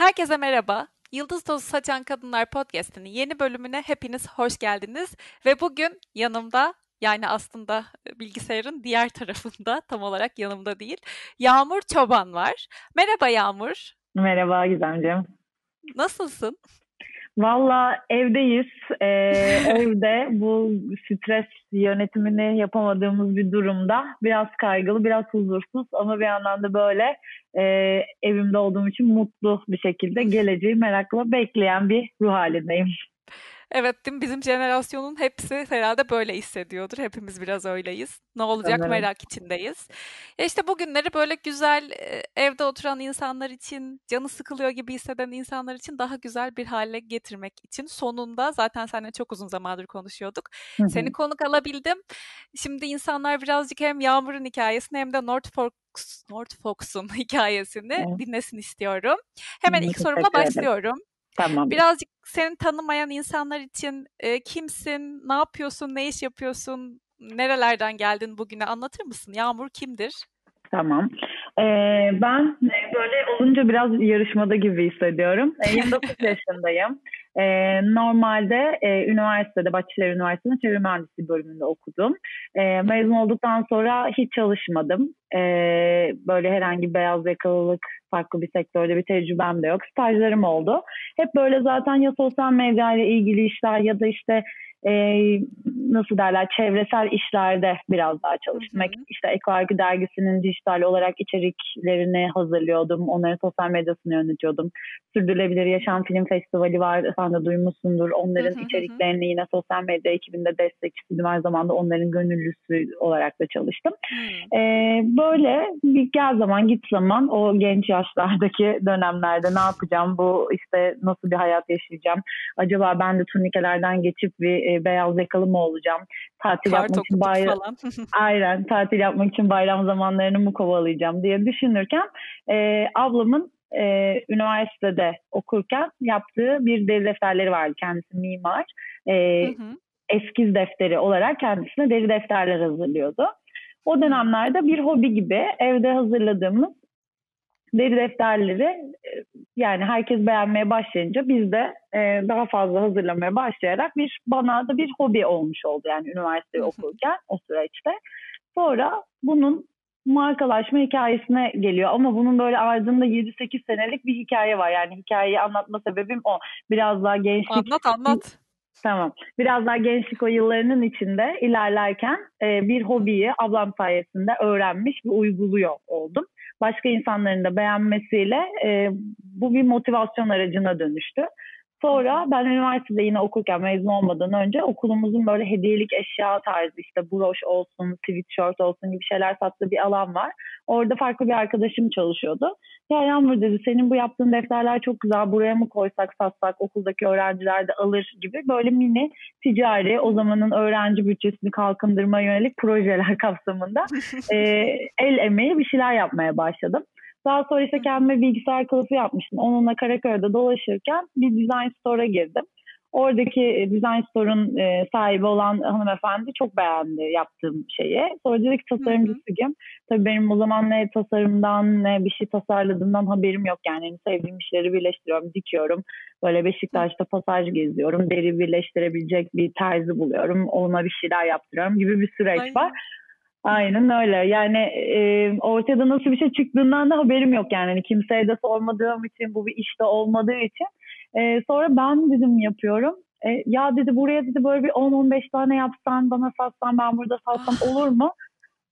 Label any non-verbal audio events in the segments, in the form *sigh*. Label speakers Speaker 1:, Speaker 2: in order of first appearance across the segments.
Speaker 1: Herkese merhaba. Yıldız Tozu Saçan Kadınlar Podcast'inin yeni bölümüne hepiniz hoş geldiniz. Ve bugün yanımda yani aslında bilgisayarın diğer *laughs* tarafında tam olarak yanımda değil. Yağmur Çoban var. Merhaba Yağmur.
Speaker 2: Merhaba Gizemciğim.
Speaker 1: Nasılsın?
Speaker 2: Valla evdeyiz. Ee, *laughs* evde bu stres yönetimini yapamadığımız bir durumda. Biraz kaygılı, biraz huzursuz ama bir yandan da böyle e, evimde olduğum için mutlu bir şekilde geleceği merakla bekleyen bir ruh halindeyim.
Speaker 1: Evet değil mi? Bizim jenerasyonun hepsi herhalde böyle hissediyordur. Hepimiz biraz öyleyiz. Ne olacak Sanırım. merak içindeyiz. Ya işte bugünleri böyle güzel evde oturan insanlar için, canı sıkılıyor gibi hisseden insanlar için daha güzel bir hale getirmek için sonunda zaten seninle çok uzun zamandır konuşuyorduk. Hı hı. Seni konuk alabildim. Şimdi insanlar birazcık hem Yağmur'un hikayesini hem de North Fork North Fox'un *laughs* hikayesini evet. dinlesin istiyorum. Hemen ilk sorumla başlıyorum.
Speaker 2: Tamam.
Speaker 1: Birazcık seni tanımayan insanlar için e, kimsin, ne yapıyorsun, ne iş yapıyorsun, nerelerden geldin bugüne anlatır mısın? Yağmur kimdir?
Speaker 2: Tamam. Ee, ben böyle olunca biraz yarışmada gibi hissediyorum. Ee, 29 *laughs* yaşındayım. Ee, normalde e, üniversitede, Bahçeşehir Üniversitesi'nin çevre mühendisliği bölümünde okudum. Ee, mezun olduktan sonra hiç çalışmadım. Ee, böyle herhangi beyaz yakalılık farklı bir sektörde bir tecrübem de yok. Stajlarım oldu. Hep böyle zaten ya sosyal medya ile ilgili işler ya da işte e, nasıl derler çevresel işlerde biraz daha çalışmak. Hı hı. İşte Ekoargı dergisinin dijital olarak içeriklerini hazırlıyordum. Onların sosyal medyasını yönetiyordum. Sürdürülebilir Yaşam Film Festivali var. Sen de duymuşsundur. Onların hı hı içeriklerini yine sosyal medya ekibinde destekçisiydim. Aynı zamanda onların gönüllüsü olarak da çalıştım. Hı. Ee, böyle bir gel zaman git zaman o genç yaşlardaki dönemlerde ne yapacağım? Bu işte nasıl bir hayat yaşayacağım? Acaba ben de turnikelerden geçip bir e, beyaz yakalı mı olacağım? Tatil Kart yapmak için bayram *laughs* Aynen tatil yapmak için bayram zamanlarını mı kovalayacağım diye düşünürken e, ablamın e, üniversitede okurken yaptığı bir deri defterleri vardı. Kendisi mimar. E, hı hı. Eskiz defteri olarak kendisine deri defterler hazırlıyordu. O dönemlerde bir hobi gibi evde hazırladığımız deri defterleri e, yani herkes beğenmeye başlayınca biz de e, daha fazla hazırlamaya başlayarak bir bana da bir hobi olmuş oldu yani üniversite okurken o süreçte. Sonra bunun markalaşma hikayesine geliyor ama bunun böyle ardında 7-8 senelik bir hikaye var. Yani hikayeyi anlatma sebebim o. Biraz daha gençlik.
Speaker 1: Anlat anlat.
Speaker 2: Tamam. Biraz daha gençlik o yıllarının içinde ilerlerken e, bir hobiyi ablam sayesinde öğrenmiş ve uyguluyor oldum başka insanların da beğenmesiyle e, bu bir motivasyon aracına dönüştü. Sonra ben üniversitede yine okurken mezun olmadan önce okulumuzun böyle hediyelik eşya tarzı işte broş olsun, sweatshirt olsun gibi şeyler sattığı bir alan var. Orada farklı bir arkadaşım çalışıyordu. Ya Yağmur dedi senin bu yaptığın defterler çok güzel buraya mı koysak satsak okuldaki öğrenciler de alır gibi böyle mini ticari o zamanın öğrenci bütçesini kalkındırma yönelik projeler *laughs* kapsamında e, el emeği bir şeyler yapmaya başladım. Daha sonra işte kendime bilgisayar kılıfı yapmıştım. Onunla Karaköy'de dolaşırken bir design store'a girdim. Oradaki e, design store'un e, sahibi olan hanımefendi çok beğendi yaptığım şeyi. Sonra dedi ki tasarımcısıyım. Tabii benim o zaman ne tasarımdan ne bir şey tasarladığımdan haberim yok. Yani en sevdiğim işleri birleştiriyorum, dikiyorum. Böyle Beşiktaş'ta pasaj geziyorum. Deri birleştirebilecek bir terzi buluyorum. Ona bir şeyler yaptırıyorum gibi bir süreç Aynen. var. Aynen öyle. Yani e, ortada nasıl bir şey çıktığından da haberim yok yani. yani kimseye de sormadığım için, bu bir işte olmadığı için. E, sonra ben dedim yapıyorum. E, ya dedi buraya dedi böyle bir 10-15 tane yapsan, bana satsan, ben burada satsam olur mu?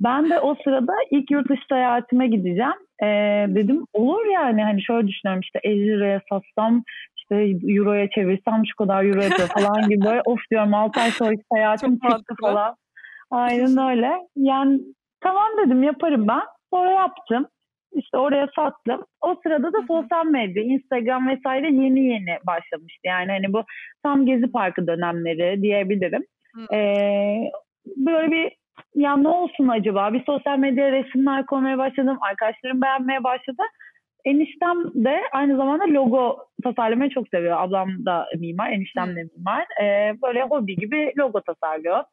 Speaker 2: Ben de o sırada ilk yurt dışı seyahatime gideceğim. E, dedim olur yani hani şöyle düşünüyorum işte 50 liraya satsam işte euroya çevirsem şu kadar euro yapıyor falan gibi böyle of diyorum 6 ay sonraki seyahatim çıktı falan. Aynen öyle. Yani tamam dedim yaparım ben. Sonra yaptım. İşte oraya sattım. O sırada da sosyal medya, Instagram vesaire yeni yeni başlamıştı. Yani hani bu tam Gezi Parkı dönemleri diyebilirim. Ee, böyle bir ya ne olsun acaba? Bir sosyal medya resimler koymaya başladım. Arkadaşlarım beğenmeye başladı. Eniştem de aynı zamanda logo tasarlamayı çok seviyor. Ablam da mimar, eniştem de mimar. Ee, böyle hobi gibi logo tasarlıyor.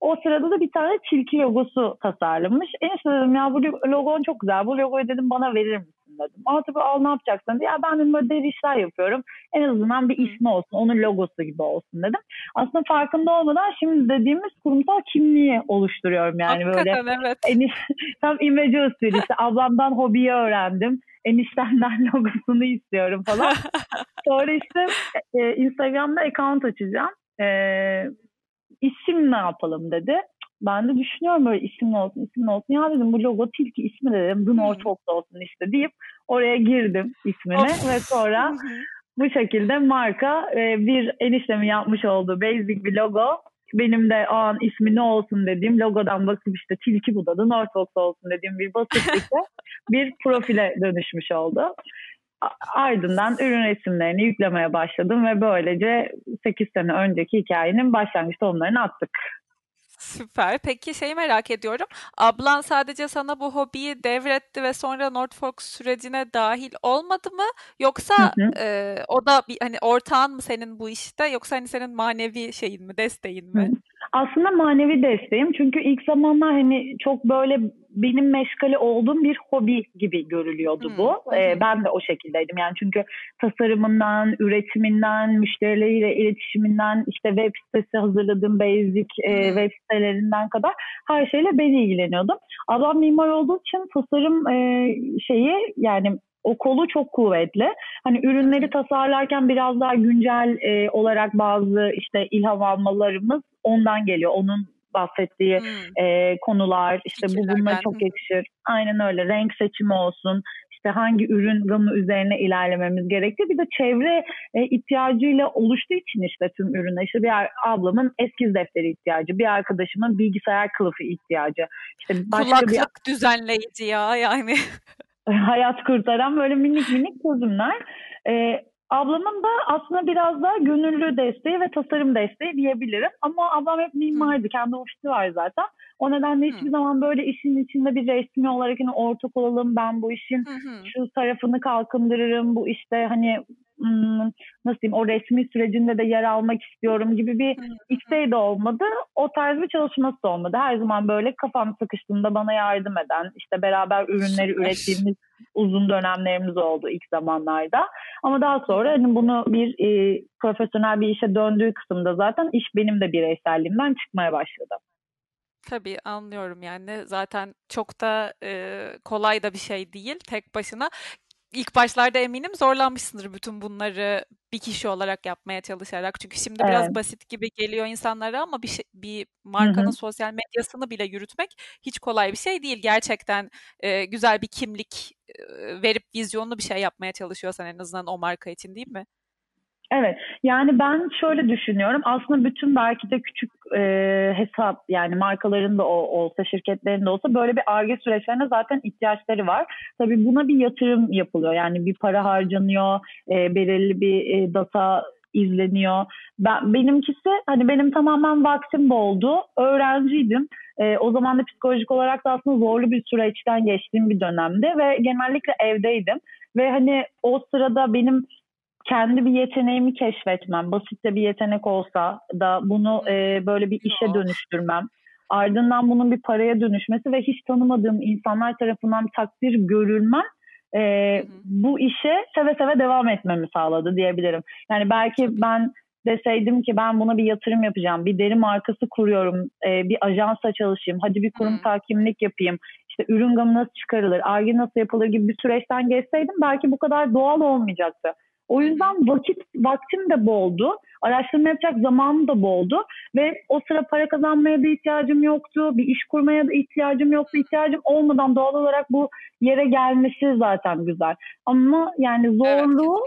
Speaker 2: O sırada da bir tane tilki logosu tasarlamış. Enişte dedim ya bu logon çok güzel. Bu logoyu dedim bana verir misin dedim. Aa tabii al ne yapacaksın? Ya ben dedim böyle deri işler yapıyorum. En azından bir ismi olsun. Onun logosu gibi olsun dedim. Aslında farkında olmadan şimdi dediğimiz kurumsal kimliği oluşturuyorum yani
Speaker 1: Hakikaten,
Speaker 2: böyle.
Speaker 1: evet.
Speaker 2: Eniş, *laughs* tam imece usulü işte *laughs* ablamdan hobiyi öğrendim. Eniştemden *laughs* logosunu istiyorum falan. Sonra işte e, Instagram'da account açacağım. E, isim ne yapalım dedi. Ben de düşünüyorum böyle isim olsun, isim olsun. Ya dedim bu logo tilki ismi de dedim. The North Fox olsun işte deyip oraya girdim ismini
Speaker 1: Of.
Speaker 2: ve sonra bu şekilde marka e, bir eniştemin yapmış olduğu basic bir logo. Benim de o an ismi ne olsun dediğim logodan bakıp işte tilki bu da The North Fox olsun dediğim bir basitlikte *laughs* bir profile dönüşmüş oldu. Ardından ürün resimlerini yüklemeye başladım ve böylece 8 sene önceki hikayenin başlangıç tohumlarını attık.
Speaker 1: Süper. Peki şeyi merak ediyorum. Ablan sadece sana bu hobiyi devretti ve sonra Norfolk sürecine dahil olmadı mı? Yoksa
Speaker 2: Hı hı.
Speaker 1: e, o da bir hani ortağın mı senin bu işte yoksa hani senin manevi şeyin mi, desteğin mi?
Speaker 2: Hı. Aslında manevi desteğim çünkü ilk zamanlar hani çok böyle benim meşgale olduğum bir hobi gibi görülüyordu
Speaker 1: Hı,
Speaker 2: bu. Ee, ben de o şekildeydim yani çünkü tasarımından, üretiminden, müşterileriyle iletişiminden, işte web sitesi hazırladığım basic e, web sitelerinden kadar her şeyle ben ilgileniyordum. Ablam mimar olduğu için tasarım e, şeyi yani o kolu çok kuvvetli. Hani ürünleri tasarlarken biraz daha güncel e, olarak bazı işte ilham almalarımız ondan geliyor. Onun bahsettiği
Speaker 1: Hmm.
Speaker 2: e, konular işte bu bununla çok yakışır. Aynen öyle. Renk seçimi olsun. işte hangi ürün gamı üzerine ilerlememiz gerektiği bir de çevre e, ihtiyacıyla oluştuğu için işte tüm ürünler. İşte bir ablamın eskiz defteri ihtiyacı, bir arkadaşımın bilgisayar kılıfı ihtiyacı. İşte başka bir
Speaker 1: Kulaklık düzenleyici ya yani. *laughs* *laughs*
Speaker 2: hayat kurtaran böyle minik minik çözümler. Ee, ablamın da aslında biraz daha gönüllü desteği ve tasarım desteği diyebilirim. Ama ablam hep mimardı. Kendi ofisi var zaten. O nedenle hiçbir
Speaker 1: Hı.
Speaker 2: zaman böyle işin içinde bir resmi olarak hani ortak olalım. Ben bu işin
Speaker 1: Hı hı.
Speaker 2: şu tarafını kalkındırırım. Bu işte hani nasıl diyeyim o resmi sürecinde de yer almak istiyorum gibi bir isteği de olmadı. O tarz bir çalışması da olmadı. Her zaman böyle kafam sıkıştığında bana yardım eden, işte beraber ürünleri ürettiğimiz uzun dönemlerimiz oldu ilk zamanlarda. Ama daha sonra hani bunu bir e, profesyonel bir işe döndüğü kısımda zaten iş benim de bireyselliğimden çıkmaya başladı.
Speaker 1: Tabii anlıyorum yani zaten çok da e, kolay da bir şey değil tek başına. İlk başlarda eminim zorlanmışsındır bütün bunları bir kişi olarak yapmaya çalışarak. Çünkü şimdi biraz
Speaker 2: Evet.
Speaker 1: basit gibi geliyor insanlara ama bir şey, bir
Speaker 2: Hı
Speaker 1: markanın
Speaker 2: hı.
Speaker 1: sosyal medyasını bile yürütmek hiç kolay bir şey değil. Gerçekten e, güzel bir kimlik e, verip vizyonlu bir şey yapmaya çalışıyorsan en azından o marka için değil mi?
Speaker 2: Evet, yani ben şöyle düşünüyorum. Aslında bütün belki de küçük e, hesap yani markaların da o, olsa, şirketlerin de olsa böyle bir arge süreçlerine zaten ihtiyaçları var. Tabii buna bir yatırım yapılıyor. Yani bir para harcanıyor, e, belirli bir e, data izleniyor. Ben benimkisi hani benim tamamen vaktim boldu. Öğrenciydim. E, o zaman da psikolojik olarak da aslında zorlu bir süreçten geçtiğim bir dönemdi ve genellikle evdeydim. Ve hani o sırada benim kendi bir yeteneğimi keşfetmem, basit de bir yetenek olsa da bunu e, böyle bir işe dönüştürmem, ardından bunun bir paraya dönüşmesi ve hiç tanımadığım insanlar tarafından takdir görülmem e, bu işe seve seve devam etmemi sağladı diyebilirim. Yani belki ben deseydim ki ben buna bir yatırım yapacağım, bir deri markası kuruyorum, e, bir ajansa çalışayım, hadi bir kurumsal kimlik yapayım, işte ürün gamı nasıl çıkarılır, arge nasıl yapılır gibi bir süreçten geçseydim belki bu kadar doğal olmayacaktı. O yüzden vakit vaktim de boldu. Araştırma yapacak zamanım da boldu. Ve o sıra para kazanmaya da ihtiyacım yoktu. Bir iş kurmaya da ihtiyacım yoktu. İhtiyacım olmadan doğal olarak bu yere gelmesi zaten güzel. Ama yani
Speaker 1: Evet,
Speaker 2: zorluğu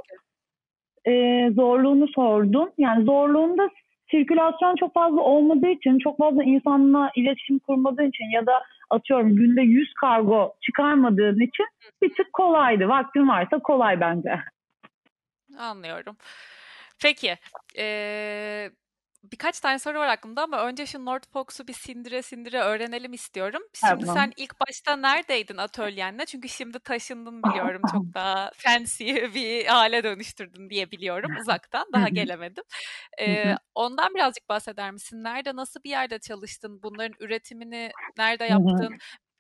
Speaker 1: kesinlikle.
Speaker 2: e, zorluğunu sordum. Yani zorluğunda sirkülasyon çok fazla olmadığı için, çok fazla insanla iletişim kurmadığın için ya da atıyorum günde 100 kargo çıkarmadığın için bir tık kolaydı. Vaktin varsa kolay bence.
Speaker 1: Anlıyorum. Peki, eee, birkaç tane soru var aklımda ama önce şu Northfox'u bir sindire sindire öğrenelim istiyorum. Şimdi
Speaker 2: Tamam.
Speaker 1: sen ilk başta neredeydin atölyenle? Çünkü şimdi taşındın biliyorum çok *laughs* daha fancy bir hale dönüştürdün diye biliyorum uzaktan.
Speaker 2: Hı
Speaker 1: Daha
Speaker 2: hı.
Speaker 1: gelemedim.
Speaker 2: Hı
Speaker 1: ondan birazcık bahseder misin? Nerede, nasıl bir yerde çalıştın? Bunların üretimini nerede
Speaker 2: Hı hı.
Speaker 1: yaptın?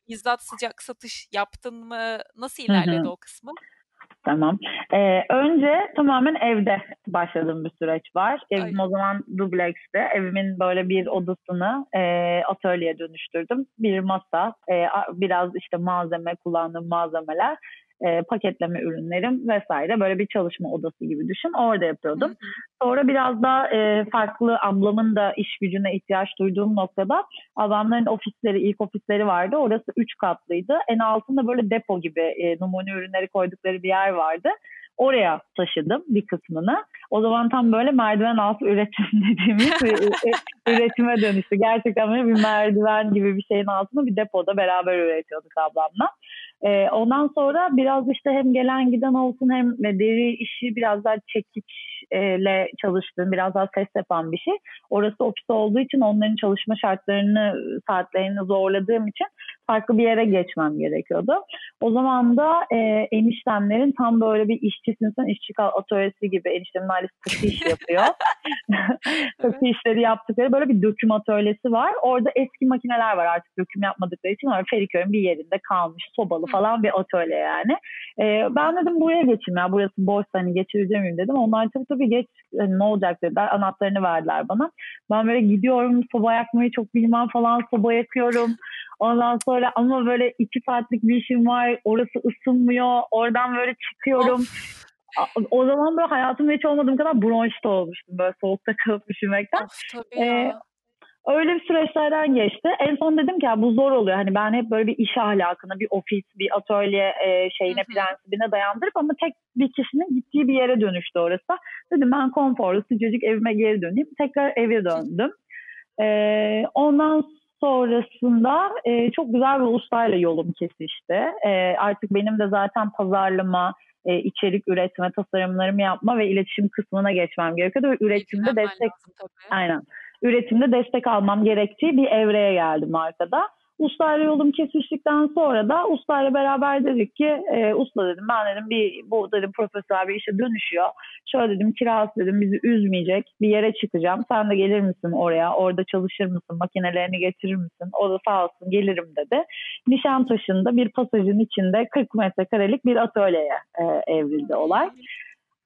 Speaker 1: bizzat sıcak satış yaptın mı? Nasıl ilerledi o kısmı?
Speaker 2: Tamam. Ee, önce tamamen evde başladığım bir süreç var. Evim Ay. o zaman dubleksti. Evimin böyle bir odasını e, atölyeye dönüştürdüm. Bir masa, e, biraz işte malzeme, kullandığım malzemeler e, paketleme ürünlerim vesaire böyle bir çalışma odası gibi düşün. Orada yapıyordum. Hı hı. Sonra biraz da e, farklı ablamın da iş gücüne ihtiyaç duyduğum noktada ablamların ofisleri, ilk ofisleri vardı. Orası üç katlıydı. En altında böyle depo gibi e, numune ürünleri koydukları bir yer vardı. Oraya taşıdım bir kısmını. O zaman tam böyle merdiven altı üretim *laughs* dediğimiz üretime dönüştü. Gerçekten böyle bir merdiven gibi bir şeyin altında bir depoda beraber üretiyorduk ablamla. Ee, ondan sonra biraz işte hem gelen giden olsun hem deri işi biraz daha çekiçle çalıştığım, biraz daha ses yapan bir şey. Orası ofis olduğu için onların çalışma şartlarını, saatlerini zorladığım için farklı bir yere geçmem gerekiyordu. O zaman da e, eniştemlerin tam böyle bir işçisin sen işçi atölyesi gibi eniştemin ailesi takı iş yapıyor. *laughs* *laughs* takı işleri yaptıkları böyle bir döküm atölyesi var. Orada eski makineler var artık döküm yapmadıkları için. Ama Feriköy'ün bir yerinde kalmış sobalı falan bir atölye yani. E, ben dedim buraya geçeyim ya burası boş hani geçireceğim miyim dedim. Onlar tabii tabii geç hani ne olacak dediler anahtarını verdiler bana. Ben böyle gidiyorum soba yakmayı çok bilmem falan soba yakıyorum. Ondan sonra ama böyle iki saatlik bir işim var. Orası ısınmıyor. Oradan böyle çıkıyorum. Of. O zaman böyle hayatımda hiç olmadığım kadar bronşta olmuştum. Böyle soğukta *laughs* kalıp üşümekten. Of, tabii ee. Öyle bir süreçlerden geçti. En son dedim ki ya bu zor oluyor. Hani ben hep böyle bir iş ahlakına, bir ofis, bir atölye e, şeyine, Hı-hı. prensibine dayandırıp ama tek bir kişinin gittiği bir yere dönüştü orası. Dedim ben konforlu, sıcacık evime geri döneyim. Tekrar eve döndüm. E, ondan sonrasında e, çok güzel bir ustayla yolum kesişti. E, artık benim de zaten pazarlama, e, içerik üretme, tasarımlarımı yapma ve iletişim kısmına geçmem gerekiyordu. Ve üretimde destek, aynen, üretimde destek almam gerektiği bir evreye geldim arkada. Ustayla yolum kesiştikten sonra da ustayla beraber dedik ki e, usta dedim ben dedim bir bu dedim profesyonel bir işe dönüşüyor. Şöyle dedim kirası dedim bizi üzmeyecek bir yere çıkacağım. Sen de gelir misin oraya? Orada çalışır mısın? Makinelerini getirir misin? O da sağ olsun gelirim dedi. Nişantaşı'nda bir pasajın içinde 40 metrekarelik bir atölyeye e, evrildi olay.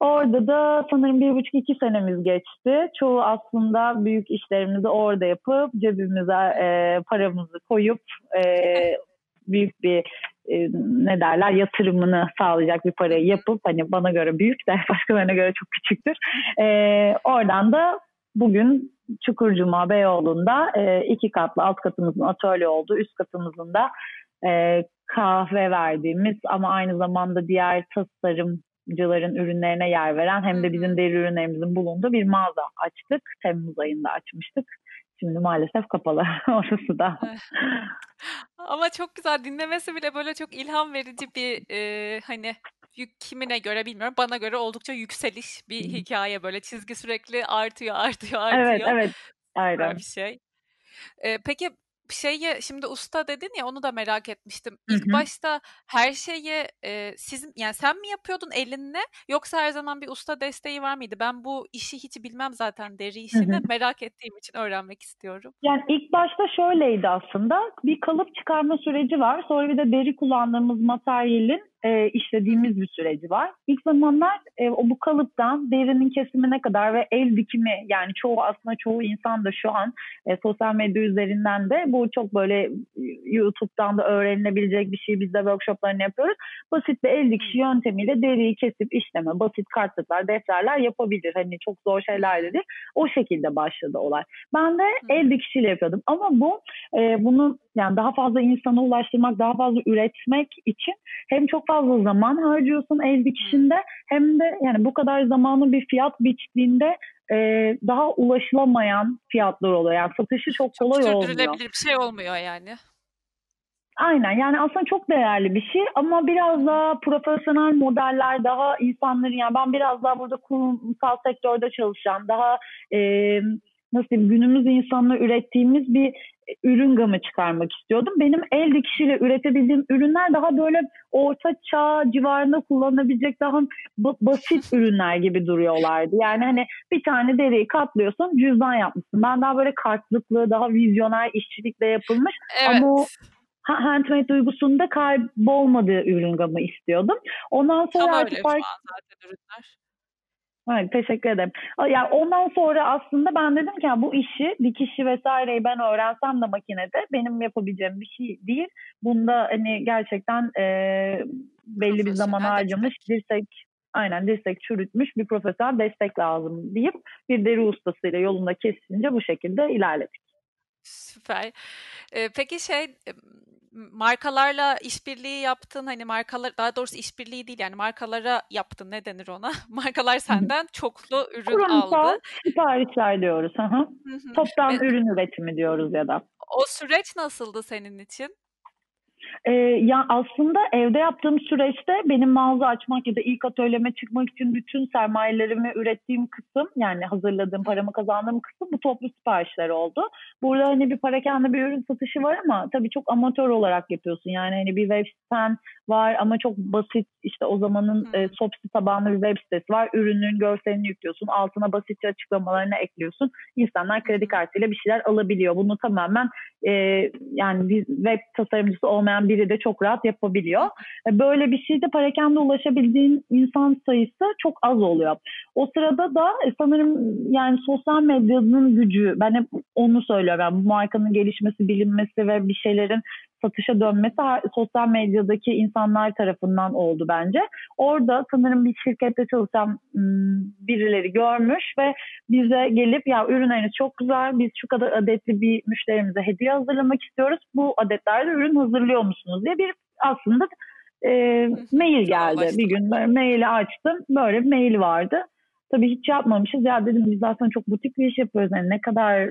Speaker 2: Orada da sanırım bir buçuk iki senemiz geçti. Çoğu aslında büyük işlerimizi orada yapıp cebimize e, paramızı koyup e, *laughs* büyük bir e, ne derler yatırımını sağlayacak bir parayı yapıp hani bana göre büyük de *laughs* başkalarına göre çok küçüktür. E, oradan da bugün Çukurcuma Beyoğlu'nda e, iki katlı alt katımızın atölye olduğu üst katımızın da e, kahve verdiğimiz ama aynı zamanda diğer tasarım cıların ürünlerine yer veren hem de bizim deri ürünlerimizin bulunduğu bir mağaza açtık. Temmuz ayında açmıştık. Şimdi maalesef kapalı *laughs* orası da. *laughs*
Speaker 1: Ama çok güzel dinlemesi bile böyle çok ilham verici bir e, hani kimine göre bilmiyorum. Bana göre oldukça yükseliş bir hikaye böyle çizgi sürekli artıyor artıyor *laughs* artıyor.
Speaker 2: Evet evet. Aynen.
Speaker 1: bir şey. E, peki şeyi şimdi usta dedin ya onu da merak etmiştim. İlk hı hı. başta her şeyi e, sizin yani sen mi yapıyordun elinle yoksa her zaman bir usta desteği var mıydı? Ben bu işi hiç bilmem zaten deri işini hı hı. *laughs* merak ettiğim için öğrenmek istiyorum.
Speaker 2: Yani ilk başta şöyleydi aslında bir kalıp çıkarma süreci var. Sonra bir de deri kullandığımız materyalin e, işlediğimiz bir süreci var. İlk zamanlar e, o bu kalıptan derinin kesimine kadar ve el dikimi yani çoğu aslında çoğu insan da şu an e, sosyal medya üzerinden de bu çok böyle YouTube'dan da öğrenilebilecek bir şey. Biz de workshoplarını yapıyoruz. Basit bir el dikişi yöntemiyle deriyi kesip işleme, basit kartlıklar, defterler yapabilir. Hani çok zor şeyler dedi. O şekilde başladı olay. Ben de el dikişiyle yapıyordum. Ama bu e, bunu yani daha fazla insana ulaştırmak, daha fazla üretmek için hem çok fazla zaman harcıyorsun el dikişinde hem de yani bu kadar zamanı bir fiyat biçtiğinde e, daha ulaşılamayan fiyatlar oluyor. Yani satışı çok, çok kolay olmuyor.
Speaker 1: bir şey olmuyor yani.
Speaker 2: Aynen yani aslında çok değerli bir şey ama biraz daha profesyonel modeller daha insanların yani ben biraz daha burada kurumsal sektörde çalışan daha e, nasıl diyeyim günümüz insanla ürettiğimiz bir ürün gamı çıkarmak istiyordum. Benim el dikişiyle üretebildiğim ürünler daha böyle orta çağ civarında kullanabilecek daha basit *laughs* ürünler gibi duruyorlardı. Yani hani bir tane deriyi katlıyorsun cüzdan yapmışsın. Ben daha böyle kartlıklı daha vizyoner işçilikle yapılmış evet. ama o handmade duygusunda kaybolmadığı ürün gamı istiyordum. Ondan sonra
Speaker 1: Tam
Speaker 2: artık
Speaker 1: öyle fark... zaten ürünler.
Speaker 2: Evet, teşekkür ederim. Yani ondan sonra aslında ben dedim ki bu işi, dikişi vesaireyi ben öğrensem de makinede benim yapabileceğim bir şey değil. Bunda hani gerçekten e, belli bir zaman harcamış, dirsek aynen dirsek çürütmüş bir profesyonel destek lazım deyip bir deri ustasıyla yolunda kesince bu şekilde ilerledik.
Speaker 1: Süper. Ee, peki şey markalarla işbirliği yaptın hani markalar daha doğrusu işbirliği değil yani markalara yaptın ne denir ona *laughs* markalar senden çoklu ürün Kurumsal aldı.
Speaker 2: siparişler diyoruz. Hı hı. Toptan ürün üretimi diyoruz ya da.
Speaker 1: O süreç nasıldı senin için?
Speaker 2: Ee, ya aslında evde yaptığım süreçte benim mağaza açmak ya da ilk atölyeme çıkmak için bütün sermayelerimi ürettiğim kısım yani hazırladığım paramı kazandığım kısım bu toplu siparişler oldu. Burada hani bir para kendi bir ürün satışı var ama tabii çok amatör olarak yapıyorsun. Yani hani bir web siten var ama çok basit işte o zamanın hmm. e, Sopsi tabanlı bir web sitesi var. Ürünün görselini yüklüyorsun. Altına basitçe açıklamalarını ekliyorsun. İnsanlar kredi kartıyla bir şeyler alabiliyor. Bunu tamamen e, yani bir web tasarımcısı olmayan biri de çok rahat yapabiliyor. E, böyle bir şeyde parakende ulaşabildiğin insan sayısı çok az oluyor. O sırada da sanırım yani sosyal medyanın gücü ben hep onu söylüyorum. Yani bu markanın gelişmesi, bilinmesi ve bir şeylerin satışa dönmesi sosyal medyadaki insanlar tarafından oldu bence. Orada sanırım bir şirkette çalışan birileri görmüş ve bize gelip ya ürünleriniz çok güzel biz şu kadar adetli bir müşterimize hediye hazırlamak istiyoruz. Bu adetlerde ürün hazırlıyor musunuz diye bir aslında e, mail geldi. Bir gün maili açtım. Böyle bir mail vardı. Tabii hiç yapmamışız. Ya dedim biz zaten çok butik bir iş yapıyoruz. Yani ne kadar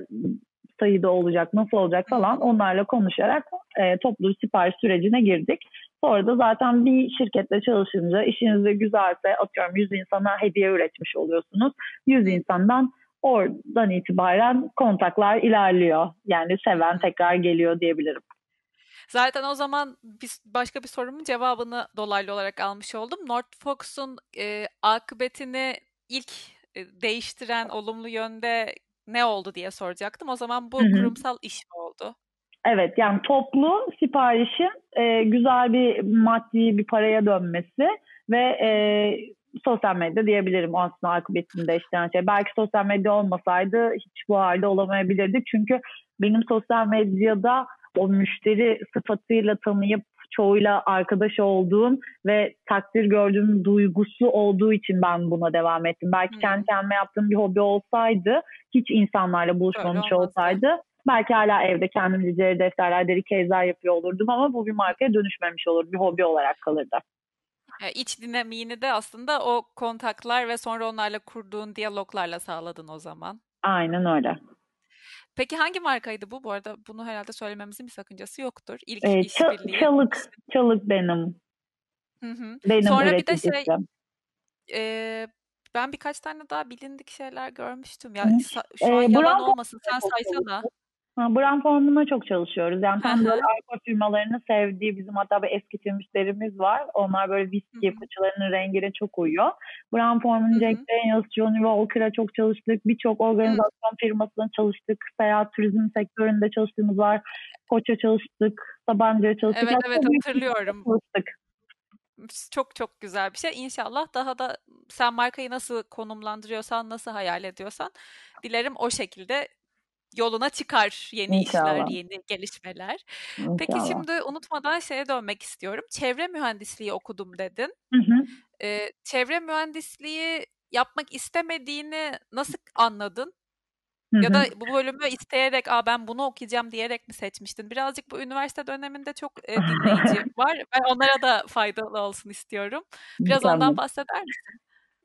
Speaker 2: sayıda olacak, nasıl olacak falan onlarla konuşarak e, toplu sipariş sürecine girdik. Sonra da zaten bir şirketle çalışınca işiniz de güzelse atıyorum 100 insana hediye üretmiş oluyorsunuz. 100 insandan oradan itibaren kontaklar ilerliyor. Yani seven tekrar geliyor diyebilirim.
Speaker 1: Zaten o zaman biz başka bir sorumun cevabını dolaylı olarak almış oldum. Northfox'un e, akıbetini ilk e, değiştiren olumlu yönde ne oldu diye soracaktım. O zaman bu Hı-hı. kurumsal iş mi oldu?
Speaker 2: Evet yani toplu siparişin e, güzel bir maddi bir paraya dönmesi ve e, sosyal medya diyebilirim o aslında akıbetini değiştiren şey. Belki sosyal medya olmasaydı hiç bu halde olamayabilirdik. Çünkü benim sosyal medyada o müşteri sıfatıyla tanıyıp çoğuyla arkadaş olduğum ve takdir gördüğüm duygusu olduğu için ben buna devam ettim. Belki hmm. kendi kendime yaptığım bir hobi olsaydı, hiç insanlarla buluşmamış olsaydı belki hala evde kendim dizleri, defterler, deri kezler yapıyor olurdum ama bu bir markaya dönüşmemiş olur. Bir hobi olarak kalırdı.
Speaker 1: İç dinamiğini de aslında o kontaklar ve sonra onlarla kurduğun diyaloglarla sağladın o zaman.
Speaker 2: Aynen öyle.
Speaker 1: Peki hangi markaydı bu? Bu arada bunu herhalde söylememizin bir sakıncası yoktur. İlk ee,
Speaker 2: işbirliği. Çalık, çalık benim.
Speaker 1: Hı hı. Benim Sonra bir de şey e, ben birkaç tane daha bilindik şeyler görmüştüm. Ya şu an ee, yalan olmasın sen saysana.
Speaker 2: Brand formuna çok çalışıyoruz. Yani tam böyle alkol firmalarının sevdiği bizim hatta bir eski müşterimiz var. Onlar böyle viski fıçılarının rengine çok uyuyor. Brand formunun Jack Daniels, Johnny Walker'a çok çalıştık. Birçok organizasyon firmasına çalıştık. Seyahat turizm sektöründe çalıştığımız var. Koç'a çalıştık. Sabancı'ya çalıştık.
Speaker 1: Evet evet hatırlıyorum. Çalıştık çok çok güzel bir şey. İnşallah daha da sen markayı nasıl konumlandırıyorsan, nasıl hayal ediyorsan dilerim o şekilde yoluna çıkar yeni İnşallah. işler, yeni gelişmeler. İnşallah. Peki şimdi unutmadan şeye dönmek istiyorum. Çevre mühendisliği okudum dedin. Hı hı. Ee, çevre mühendisliği yapmak istemediğini nasıl anladın? Hı hı. Ya da bu bölümü isteyerek, "A, ben bunu okuyacağım." diyerek mi seçmiştin? Birazcık bu üniversite döneminde çok, *laughs* eee, dinleyici var. Ben onlara da faydalı olsun istiyorum. Biraz Mükemmel. ondan bahseder misin?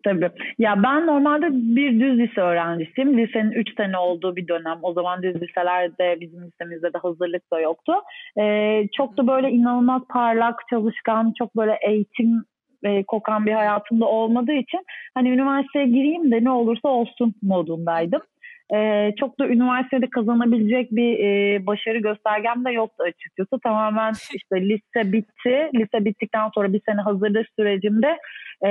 Speaker 2: Tabii. Ya ben normalde bir düz lise öğrencisiyim. Lisenin 3 sene olduğu bir dönem. O zaman düz liselerde bizim lisemizde de hazırlık da yoktu. Ee, çok da böyle inanılmaz parlak, çalışkan, çok böyle eğitim e, kokan bir hayatımda olmadığı için hani üniversiteye gireyim de ne olursa olsun modundaydım. E, çok da üniversitede kazanabilecek bir e, başarı göstergem de yoktu açıkçası. Tamamen *laughs* işte lise bitti. Lise bittikten sonra bir sene hazırlık sürecimde e,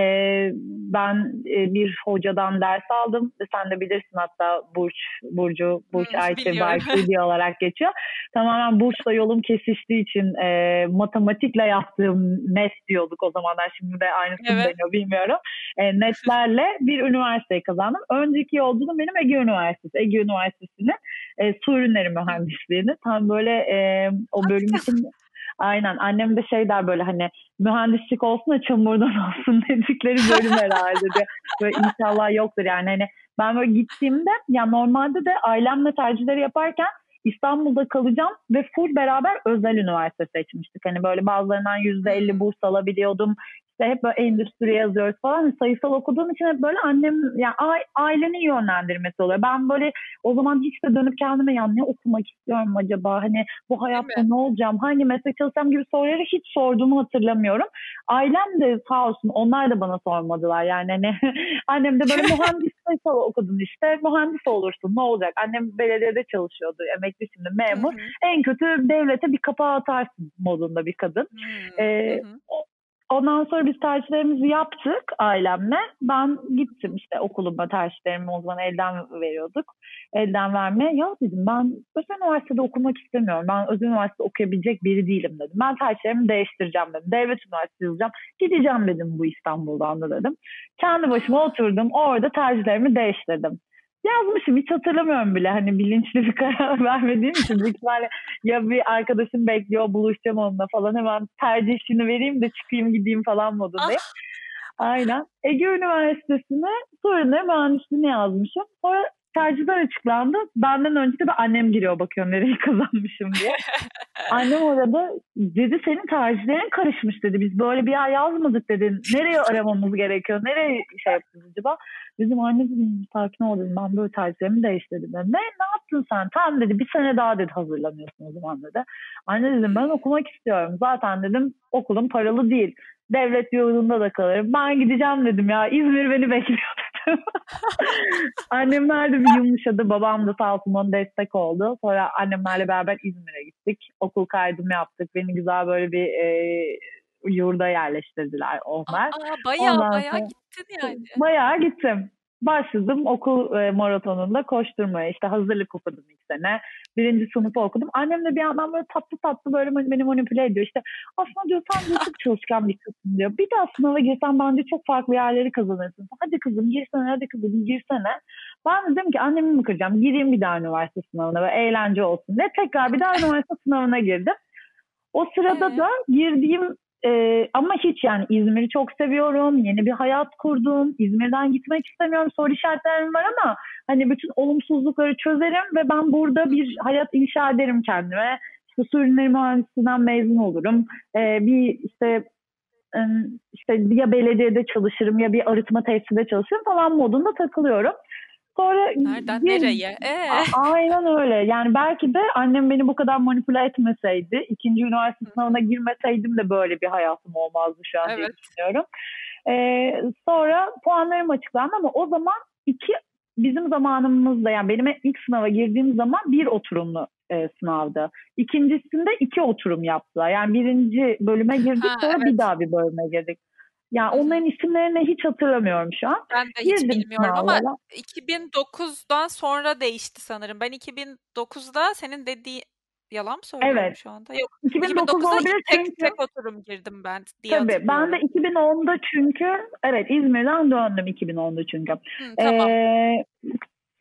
Speaker 2: ben e, bir hocadan ders aldım. Sen de bilirsin hatta Burç, Burcu, Burç hmm, Ayşe Barkili *laughs* olarak geçiyor. Tamamen Burç'la yolum kesiştiği için e, matematikle yaptığım net diyorduk o zamanlar. Şimdi de aynısı evet. deniyor bilmiyorum. E, netlerle bir üniversiteyi kazandım. Önceki yolculuğum benim Ege Üniversitesi. Ege Üniversitesi'nin e, su ürünleri mühendisliğini. Tam böyle e, o bölüm için Aynen annem de şey der böyle hani mühendislik olsun da çamurdan *laughs* olsun dedikleri bölüm herhalde diyor. Böyle inşallah yoktur yani hani ben böyle gittiğimde ya normalde de ailemle tercihleri yaparken İstanbul'da kalacağım ve full beraber özel üniversite seçmiştik. Hani böyle bazılarından %50 burs alabiliyordum işte hep böyle endüstri yazıyoruz falan. Sayısal okuduğum için hep böyle annem yani ailenin yönlendirmesi oluyor. Ben böyle o zaman hiç de dönüp kendime ya ne okumak istiyorum acaba? Hani bu hayatta ne olacağım? Hangi meslek çalışacağım gibi soruları hiç sorduğumu hatırlamıyorum. Ailem de sağ olsun onlar da bana sormadılar. Yani hani *laughs* annem de böyle *laughs* mühendis sayısal okudun işte mühendis olursun ne olacak? Annem belediyede çalışıyordu emekli şimdi memur. Hı hı. En kötü devlete bir kapağı atarsın modunda bir kadın. Hı hı. Ee, Ondan sonra biz tercihlerimizi yaptık ailemle. Ben gittim işte okuluma tercihlerimi o zaman elden veriyorduk. Elden verme. Ya dedim ben özel üniversitede okumak istemiyorum. Ben özel üniversite okuyabilecek biri değilim dedim. Ben tercihlerimi değiştireceğim dedim. Devlet üniversitesi yazacağım. Gideceğim dedim bu İstanbul'dan da dedim. Kendi başıma oturdum. Orada tercihlerimi değiştirdim yazmışım hiç hatırlamıyorum bile hani bilinçli bir *laughs* karar vermediğim için büyük ihtimalle ya bir arkadaşım bekliyor buluşacağım onunla falan hemen tercihini vereyim de çıkayım gideyim falan modundayım. Ah. Aynen. Ege Üniversitesi'ne sorunları mühendisliğini yazmışım. Sonra tercihler açıklandı. Benden önce de annem giriyor bakıyor nereye *laughs* kazanmışım diye. *laughs* annem orada dedi senin tercihlerin karışmış dedi. Biz böyle bir yer yazmadık dedi. Nereye *laughs* aramamız gerekiyor? Nereye şey yapacağız acaba? Bizim anne dedim sakin ol dedim. Ben böyle tercihlerimi değiştirdim. Dedim. Ne, ne yaptın sen? Tamam dedi bir sene daha dedi hazırlanıyorsun o zaman dedi. Anne dedim ben okumak istiyorum. Zaten dedim okulum paralı değil. Devlet yurdunda da kalırım. Ben gideceğim dedim ya. İzmir beni bekliyor dedim. *laughs* Annemler de bir yumuşadı. Babam da sağ olsun destek oldu. Sonra annemlerle beraber İzmir'e gittik. Okul kaydımı yaptık. Beni güzel böyle bir e, yurda yerleştirdiler onlar.
Speaker 1: Aa, bayağı Ondan bayağı sonra, gittin yani.
Speaker 2: Bayağı gittim. Başladım okul e, maratonunda koşturmaya. İşte hazırlık okudum sene. Birinci sınıfı okudum. Annem de bir yandan böyle tatlı tatlı böyle beni manipüle ediyor. İşte aslında diyor sen çok çalışkan bir kızsın diyor. Bir daha sınava girsen bence çok farklı yerleri kazanırsın. Hadi kızım girsene hadi kızım girsene. Ben dedim ki annemi mi kıracağım? Gireyim bir daha üniversite sınavına ve eğlence olsun. Ne tekrar bir daha üniversite sınavına girdim. O sırada da girdiğim ee, ama hiç yani İzmir'i çok seviyorum. Yeni bir hayat kurdum. İzmir'den gitmek istemiyorum. Soru işaretlerim var ama hani bütün olumsuzlukları çözerim ve ben burada bir hayat inşa ederim kendime. İşte su ürünleri mühendisliğinden mezun olurum. Ee, bir işte işte ya belediyede çalışırım ya bir arıtma tesisinde çalışırım falan modunda takılıyorum.
Speaker 1: Sonra Nereden bir, nereye? Ee?
Speaker 2: Aynen öyle. Yani belki de annem beni bu kadar manipüle etmeseydi, ikinci üniversite sınavına girmeseydim de böyle bir hayatım olmazdı şu an evet. diye düşünüyorum. Ee, sonra puanlarım açıklandı ama o zaman iki bizim zamanımızda yani benim ilk sınava girdiğim zaman bir oturumlu e, sınavdı. İkincisinde iki oturum yaptılar. Yani birinci bölüme girdik ha, sonra evet. bir daha bir bölüme girdik. Yani onların isimlerini hiç hatırlamıyorum şu an.
Speaker 1: Ben de hiç Girdim bilmiyorum ama 2009'dan sonra değişti sanırım. Ben 2009'da senin dediği yalan mı söylüyorum evet. şu anda? Yok. 2009 2009'da tek, çünkü... tek oturum girdim ben diye
Speaker 2: Tabii ben de 2010'da çünkü evet İzmir'den döndüm 2010'da çünkü. Hı, tamam. Ee,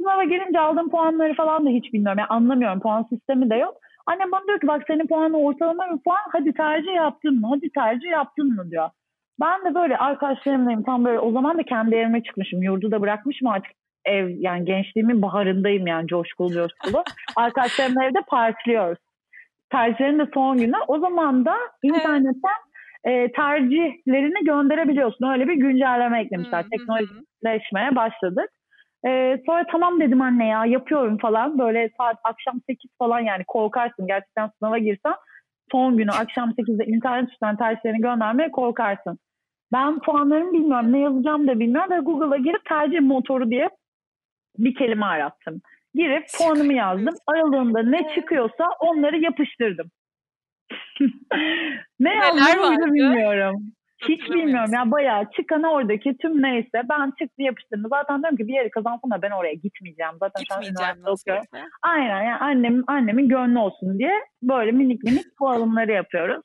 Speaker 2: sınava girince aldığım puanları falan da hiç bilmiyorum. Yani anlamıyorum. Puan sistemi de yok. Annem bana diyor ki bak senin puanı ortalama bir puan. Hadi tercih yaptın mı? Hadi tercih yaptın mı diyor. Ben de böyle arkadaşlarımlayım tam böyle o zaman da kendi evime çıkmışım. Yurdu da bırakmışım artık ev yani gençliğimin baharındayım yani coşkulu coşkulu. *laughs* Arkadaşlarımla evde partiliyoruz. Tercihlerin de son günü. O zaman da internetten e, tercihlerini gönderebiliyorsun. Öyle bir güncelleme eklemişler. Teknolojileşmeye başladık. E, sonra tamam dedim anne ya yapıyorum falan. Böyle saat akşam 8 falan yani korkarsın gerçekten sınava girsen son günü akşam 8'de internet üstünden tercihlerini göndermeye korkarsın. Ben puanlarımı bilmiyorum. Ne yazacağım da bilmiyorum. Ve Google'a girip tercih motoru diye bir kelime arattım. Girip puanımı yazdım. Aralığında ne çıkıyorsa onları yapıştırdım. *laughs* ne yazdığımı bilmiyorum. Hiç bilmiyorum ya bayağı çıkan oradaki tüm neyse ben çıktı yapıştırdım. Zaten diyorum ki bir yeri kazansın da ben oraya gitmeyeceğim. Zaten
Speaker 1: gitmeyeceğim şu an üniversite okuyorum.
Speaker 2: Aynen yani annem, annemin gönlü olsun diye böyle minik minik *laughs* bu alımları yapıyoruz.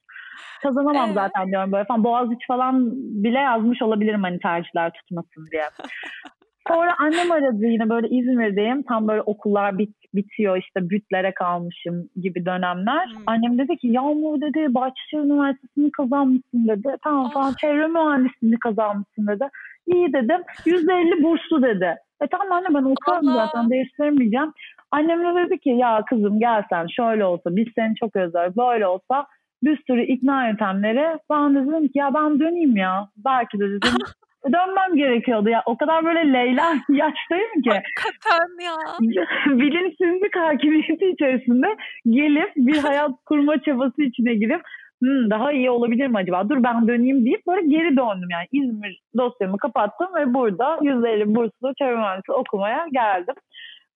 Speaker 2: Kazanamam evet. zaten diyorum böyle falan. Boğaziçi falan bile yazmış olabilirim hani tercihler tutmasın diye. *laughs* Sonra annem aradı yine böyle İzmir'deyim. Tam böyle okullar bit, bitiyor işte bütlere kalmışım gibi dönemler. Hmm. Annem dedi ki Yağmur dedi Bahçeşehir Üniversitesi'ni kazanmışsın dedi. Tamam falan oh. çevre mühendisliğini kazanmışsın dedi. İyi dedim. %50 burslu dedi. E tamam anne ben okuyorum zaten değiştirmeyeceğim. Annem de dedi ki ya kızım gel sen şöyle olsa biz seni çok özleriz böyle olsa bir sürü ikna yöntemleri. Ben de dedim ki ya ben döneyim ya. Belki de dedim *laughs* dönmem gerekiyordu. Ya o kadar böyle Leyla *laughs* yaştayım ki.
Speaker 1: Hakikaten ya. *laughs*
Speaker 2: Bilinçsizlik hakimiyeti içerisinde gelip bir hayat kurma çabası içine girip hmm, daha iyi olabilir mi acaba? Dur ben döneyim deyip böyle geri döndüm yani. İzmir dosyamı kapattım ve burada 150 burslu çevre mühendisi okumaya geldim.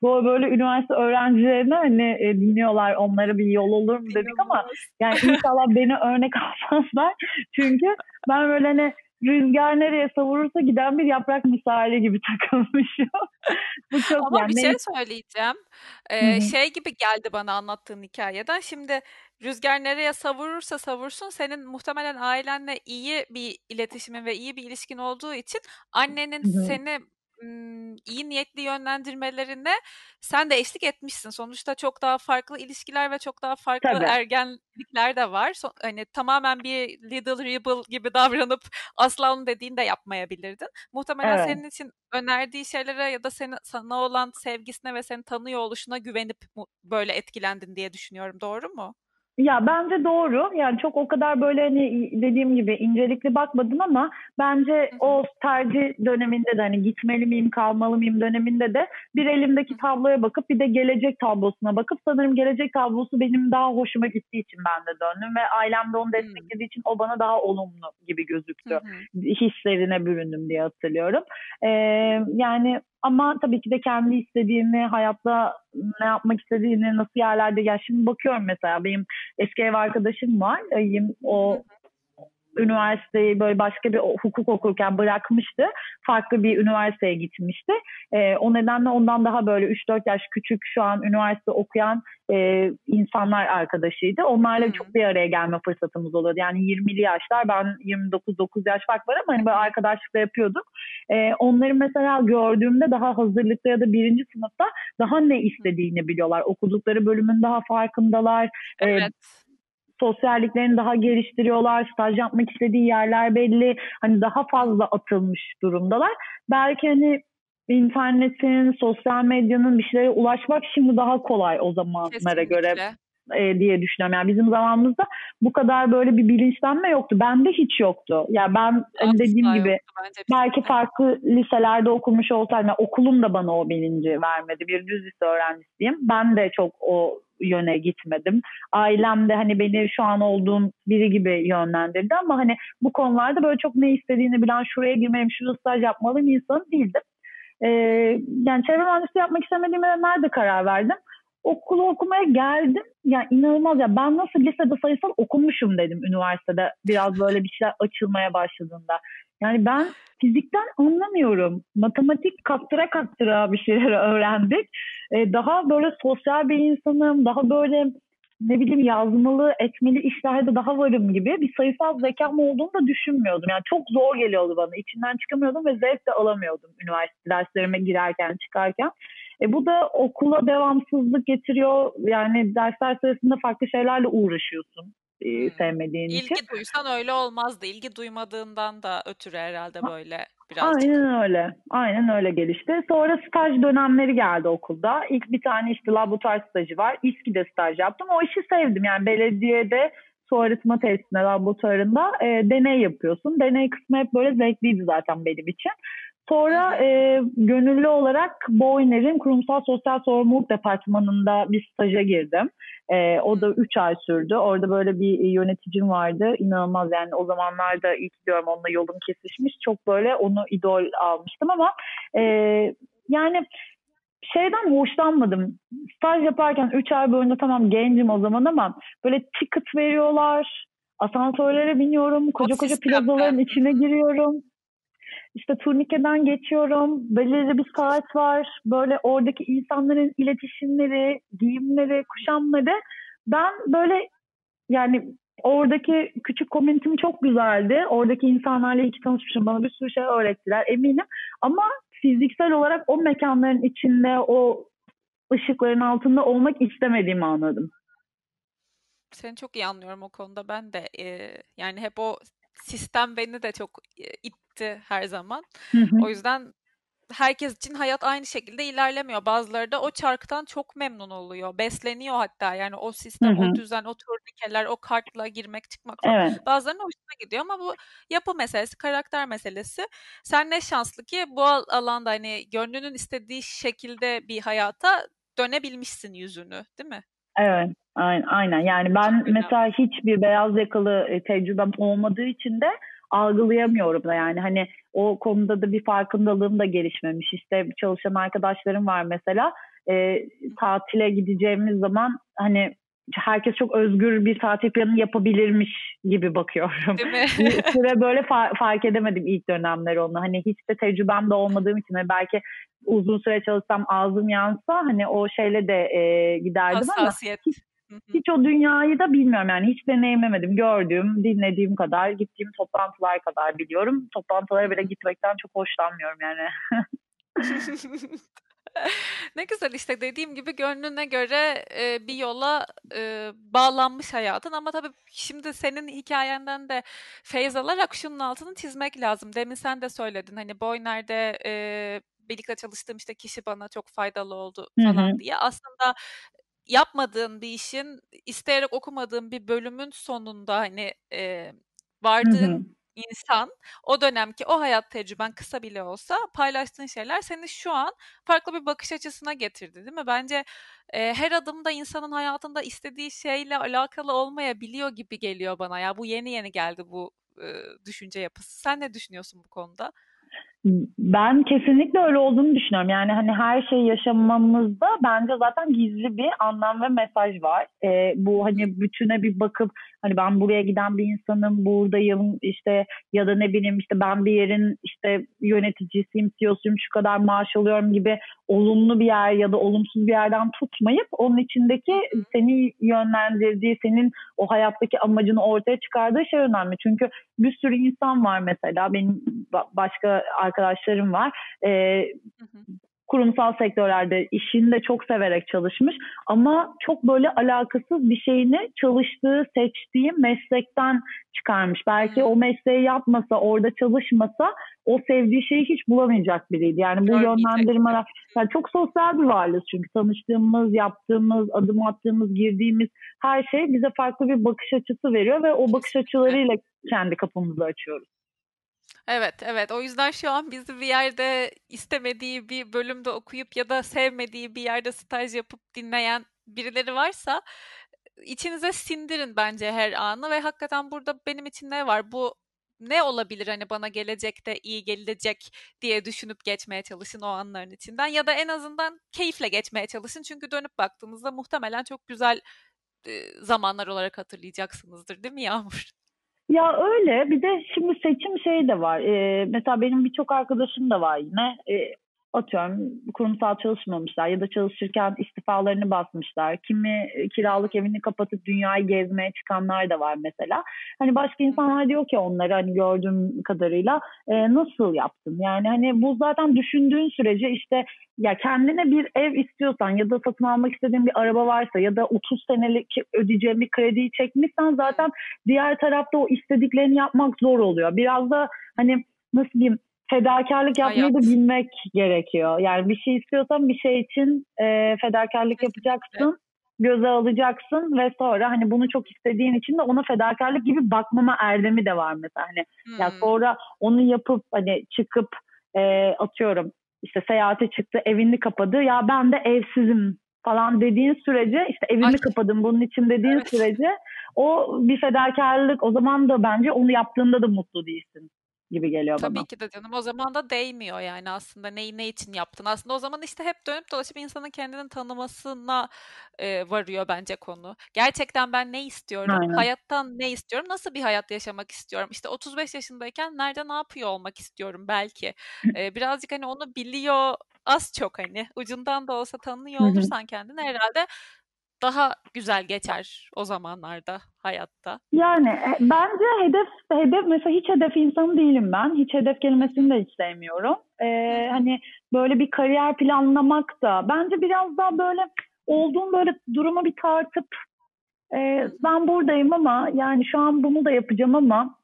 Speaker 2: Bu böyle üniversite öğrencilerine hani e, dinliyorlar onlara bir yol olur mu dedik ama yani inşallah beni örnek *laughs* almazlar. Çünkü ben böyle hani rüzgar nereye savurursa giden bir yaprak misali gibi *laughs* takılmışım.
Speaker 1: Bu çok Ama yani bir şey söyleyeceğim. Ee, şey gibi geldi bana anlattığın hikayeden. Şimdi rüzgar nereye savurursa savursun senin muhtemelen ailenle iyi bir iletişimin ve iyi bir ilişkin olduğu için annenin Hı-hı. seni iyi niyetli yönlendirmelerine sen de eşlik etmişsin. Sonuçta çok daha farklı ilişkiler ve çok daha farklı Tabii. ergenlikler de var. So, hani tamamen bir little rebel gibi davranıp *laughs* asla onun dediğini de yapmayabilirdin. Muhtemelen evet. senin için önerdiği şeylere ya da seni, sana olan sevgisine ve seni tanıyor oluşuna güvenip böyle etkilendin diye düşünüyorum. Doğru mu?
Speaker 2: Ya bence doğru. Yani çok o kadar böyle hani dediğim gibi incelikli bakmadım ama bence o tercih döneminde de hani gitmeli miyim, kalmalı mıyım döneminde de bir elimdeki tabloya bakıp bir de gelecek tablosuna bakıp sanırım gelecek tablosu benim daha hoşuma gittiği için ben de döndüm ve ailem de onu desteklediği için o bana daha olumlu gibi gözüktü. Hislerine büründüm diye hatırlıyorum. Ee, yani ama tabii ki de kendi istediğini, hayatta ne yapmak istediğini, nasıl yerlerde... Ya şimdi bakıyorum mesela benim eski ev arkadaşım var. O üniversiteyi böyle başka bir hukuk okurken bırakmıştı. Farklı bir üniversiteye gitmişti. E, o nedenle ondan daha böyle 3-4 yaş küçük şu an üniversite okuyan e, insanlar arkadaşıydı. Onlarla hmm. çok bir araya gelme fırsatımız oluyordu. Yani 20'li yaşlar ben 29-9 yaş fark var ama hani böyle arkadaşlıkla yapıyorduk. E, onları mesela gördüğümde daha hazırlıkta ya da birinci sınıfta daha ne istediğini biliyorlar. Okudukları bölümün daha farkındalar.
Speaker 1: Evet. E,
Speaker 2: sosyalliklerini daha geliştiriyorlar. Staj yapmak istediği yerler belli. Hani daha fazla atılmış durumdalar. Belki hani internetin, sosyal medyanın bir şeylere ulaşmak şimdi daha kolay o zamanlara Kesinlikle. göre e, diye düşünüyorum. Yani bizim zamanımızda bu kadar böyle bir bilinçlenme yoktu. Bende hiç yoktu. Yani ben hani dediğim gibi belki farklı liselerde okumuş olsaydım yani okulum da bana o bilinci vermedi. Bir düz lise öğrencisiyim. Ben de çok o yöne gitmedim. Ailem de hani beni şu an olduğum biri gibi yönlendirdi ama hani bu konularda böyle çok ne istediğini bilen şuraya girmeliyim, şurada staj yapmalıyım insan değildim. Ee, yani çevre mühendisliği yapmak istemediğime nerede karar verdim? Okulu okumaya geldim. Yani inanılmaz ya ben nasıl lisede sayısal okumuşum dedim üniversitede biraz böyle bir şeyler açılmaya başladığında. Yani ben fizikten anlamıyorum. Matematik kattıra kattıra bir şeyler *laughs* öğrendik. Ee, daha böyle sosyal bir insanım, daha böyle ne bileyim yazmalı, etmeli işlerde daha varım gibi bir sayısal zekam olduğunu da düşünmüyordum. Yani çok zor geliyordu bana. İçinden çıkamıyordum ve zevk de alamıyordum üniversite derslerime girerken, çıkarken. E, bu da okula devamsızlık getiriyor. Yani dersler sırasında farklı şeylerle uğraşıyorsun e, hmm. sevmediğin
Speaker 1: İlgi
Speaker 2: için.
Speaker 1: İlgi duysan öyle olmazdı. İlgi duymadığından da ötürü herhalde böyle birazcık.
Speaker 2: Aynen öyle. Aynen öyle gelişti. Sonra staj dönemleri geldi okulda. İlk bir tane işte laboratuvar stajı var. İSKİ'de staj yaptım. O işi sevdim. Yani belediyede su arıtma tesisinde, laboratuvarında e, deney yapıyorsun. Deney kısmı hep böyle zevkliydi zaten benim için. Sonra e, gönüllü olarak Boyner'in kurumsal sosyal sorumluluk departmanında bir staja girdim. E, o da 3 ay sürdü. Orada böyle bir yöneticim vardı. İnanılmaz yani o zamanlarda ilk diyorum onunla yolum kesişmiş. Çok böyle onu idol almıştım ama e, yani şeyden hoşlanmadım. Staj yaparken 3 ay boyunca tamam gencim o zaman ama böyle ticket veriyorlar. Asansörlere biniyorum. Koca koca plazaların içine giriyorum. İşte turnikeden geçiyorum. Belirli bir saat var. Böyle oradaki insanların iletişimleri, giyimleri, kuşamları. Ben böyle yani oradaki küçük komünitim çok güzeldi. Oradaki insanlarla iki tanışmışım. Bana bir sürü şey öğrettiler eminim. Ama fiziksel olarak o mekanların içinde o ışıkların altında olmak istemediğimi anladım.
Speaker 1: Seni çok iyi anlıyorum o konuda. Ben de e, yani hep o sistem beni de çok e, itti her zaman. Hı hı. O yüzden herkes için hayat aynı şekilde ilerlemiyor. Bazıları da o çarktan çok memnun oluyor. Besleniyor hatta. Yani o sistem, hı hı. o düzen, o turnikeler, o kartla girmek çıkmak falan. Evet. Bazılarının hoşuna gidiyor ama bu yapı meselesi, karakter meselesi. Sen ne şanslı ki bu alanda hani gönlünün istediği şekilde bir hayata dönebilmişsin yüzünü, değil mi?
Speaker 2: Evet, aynen. Yani ben mesela hiçbir beyaz yakalı e, tecrübem olmadığı için de algılayamıyorum da yani hani o konuda da bir farkındalığım da gelişmemiş. İşte çalışan arkadaşlarım var mesela e, tatile gideceğimiz zaman hani herkes çok özgür bir tatil planı yapabilirmiş gibi bakıyorum. bir süre böyle fa- fark edemedim ilk dönemleri onu. Hani hiç de tecrübem de olmadığım için hani belki uzun süre çalışsam ağzım yansa hani o şeyle de e, giderdim ama hiç, hiç o dünyayı da bilmiyorum yani hiç deneyimlemedim. Gördüğüm, dinlediğim kadar, gittiğim toplantılar kadar biliyorum. Toplantılara bile gitmekten çok hoşlanmıyorum yani. *laughs* *laughs*
Speaker 1: ne güzel işte dediğim gibi gönlüne göre e, bir yola e, bağlanmış hayatın ama tabii şimdi senin hikayenden de feyz alarak şunun altını çizmek lazım. Demin sen de söyledin hani Boyner'de e, birlikte çalıştığım işte kişi bana çok faydalı oldu falan Hı-hı. diye. Aslında yapmadığın bir işin isteyerek okumadığın bir bölümün sonunda hani e, vardığın Hı-hı. İnsan o dönemki o hayat tecrüben kısa bile olsa paylaştığın şeyler seni şu an farklı bir bakış açısına getirdi değil mi? Bence e, her adımda insanın hayatında istediği şeyle alakalı olmayabiliyor gibi geliyor bana ya. Bu yeni yeni geldi bu e, düşünce yapısı. Sen ne düşünüyorsun bu konuda?
Speaker 2: Ben kesinlikle öyle olduğunu düşünüyorum. Yani hani her şey yaşamamızda bence zaten gizli bir anlam ve mesaj var. Ee, bu hani bütüne bir bakıp hani ben buraya giden bir insanım, buradayım işte ya da ne bileyim işte ben bir yerin işte yöneticisiyim, CEO'suyum, şu kadar maaş alıyorum gibi olumlu bir yer ya da olumsuz bir yerden tutmayıp onun içindeki seni yönlendirdiği, senin o hayattaki amacını ortaya çıkardığı şey önemli. Çünkü bir sürü insan var mesela benim başka arkadaşlarım var. Ee, kurumsal sektörlerde işini de çok severek çalışmış ama çok böyle alakasız bir şeyini çalıştığı, seçtiği meslekten çıkarmış. Belki o mesleği yapmasa, orada çalışmasa o sevdiği şeyi hiç bulamayacak biriydi. Yani bu yönlendirmeler yani çok sosyal bir varlığız çünkü tanıştığımız, yaptığımız, adım attığımız, girdiğimiz her şey bize farklı bir bakış açısı veriyor ve o bakış açılarıyla kendi kapımızı açıyoruz.
Speaker 1: Evet, evet. O yüzden şu an bizi bir yerde istemediği bir bölümde okuyup ya da sevmediği bir yerde staj yapıp dinleyen birileri varsa içinize sindirin bence her anı ve hakikaten burada benim için ne var? Bu ne olabilir hani bana gelecekte iyi gelecek diye düşünüp geçmeye çalışın o anların içinden ya da en azından keyifle geçmeye çalışın çünkü dönüp baktığınızda muhtemelen çok güzel zamanlar olarak hatırlayacaksınızdır değil mi Yağmur?
Speaker 2: Ya öyle bir de şimdi seçim şey de var. Ee, mesela benim birçok arkadaşım da var yine. Ee, atıyorum kurumsal çalışmamışlar ya da çalışırken istifalarını basmışlar. Kimi kiralık evini kapatıp dünyayı gezmeye çıkanlar da var mesela. Hani başka insanlar diyor ki onları hani gördüğüm kadarıyla e, nasıl yaptın? Yani hani bu zaten düşündüğün sürece işte ya kendine bir ev istiyorsan ya da satın almak istediğin bir araba varsa ya da 30 senelik ödeyeceğin bir krediyi çekmişsen zaten diğer tarafta o istediklerini yapmak zor oluyor. Biraz da hani nasıl diyeyim fedakarlık yapmayı Hayat. da bilmek gerekiyor. Yani bir şey istiyorsan bir şey için e, fedakarlık yapacaksın, göze alacaksın ve sonra hani bunu çok istediğin için de ona fedakarlık gibi bakmama erdemi de var mesela. Hani hmm. ya sonra onu yapıp hani çıkıp e, atıyorum işte seyahate çıktı, evini kapadı. Ya ben de evsizim falan dediğin sürece işte evimi Ay. kapadım bunun için dediğin evet. sürece o bir fedakarlık o zaman da bence onu yaptığında da mutlu değilsin. Gibi geliyor
Speaker 1: Tabii
Speaker 2: bana.
Speaker 1: Tabii ki de canım. O zaman da değmiyor yani aslında neyi ne için yaptın. Aslında o zaman işte hep dönüp dolaşıp insanın kendini tanımasına e, varıyor bence konu. Gerçekten ben ne istiyorum? Aynen. Hayattan ne istiyorum? Nasıl bir hayat yaşamak istiyorum? İşte 35 yaşındayken nerede ne yapıyor olmak istiyorum belki. E, birazcık hani onu biliyor az çok hani ucundan da olsa tanıyor olursan kendini herhalde daha güzel geçer o zamanlarda hayatta.
Speaker 2: Yani e, bence hedef hedef mesela hiç hedef insanı değilim ben. Hiç hedef kelimesini de hiç sevmiyorum. Ee, hani böyle bir kariyer planlamak da bence biraz daha böyle olduğum böyle durumu bir tartıp e, ben buradayım ama yani şu an bunu da yapacağım ama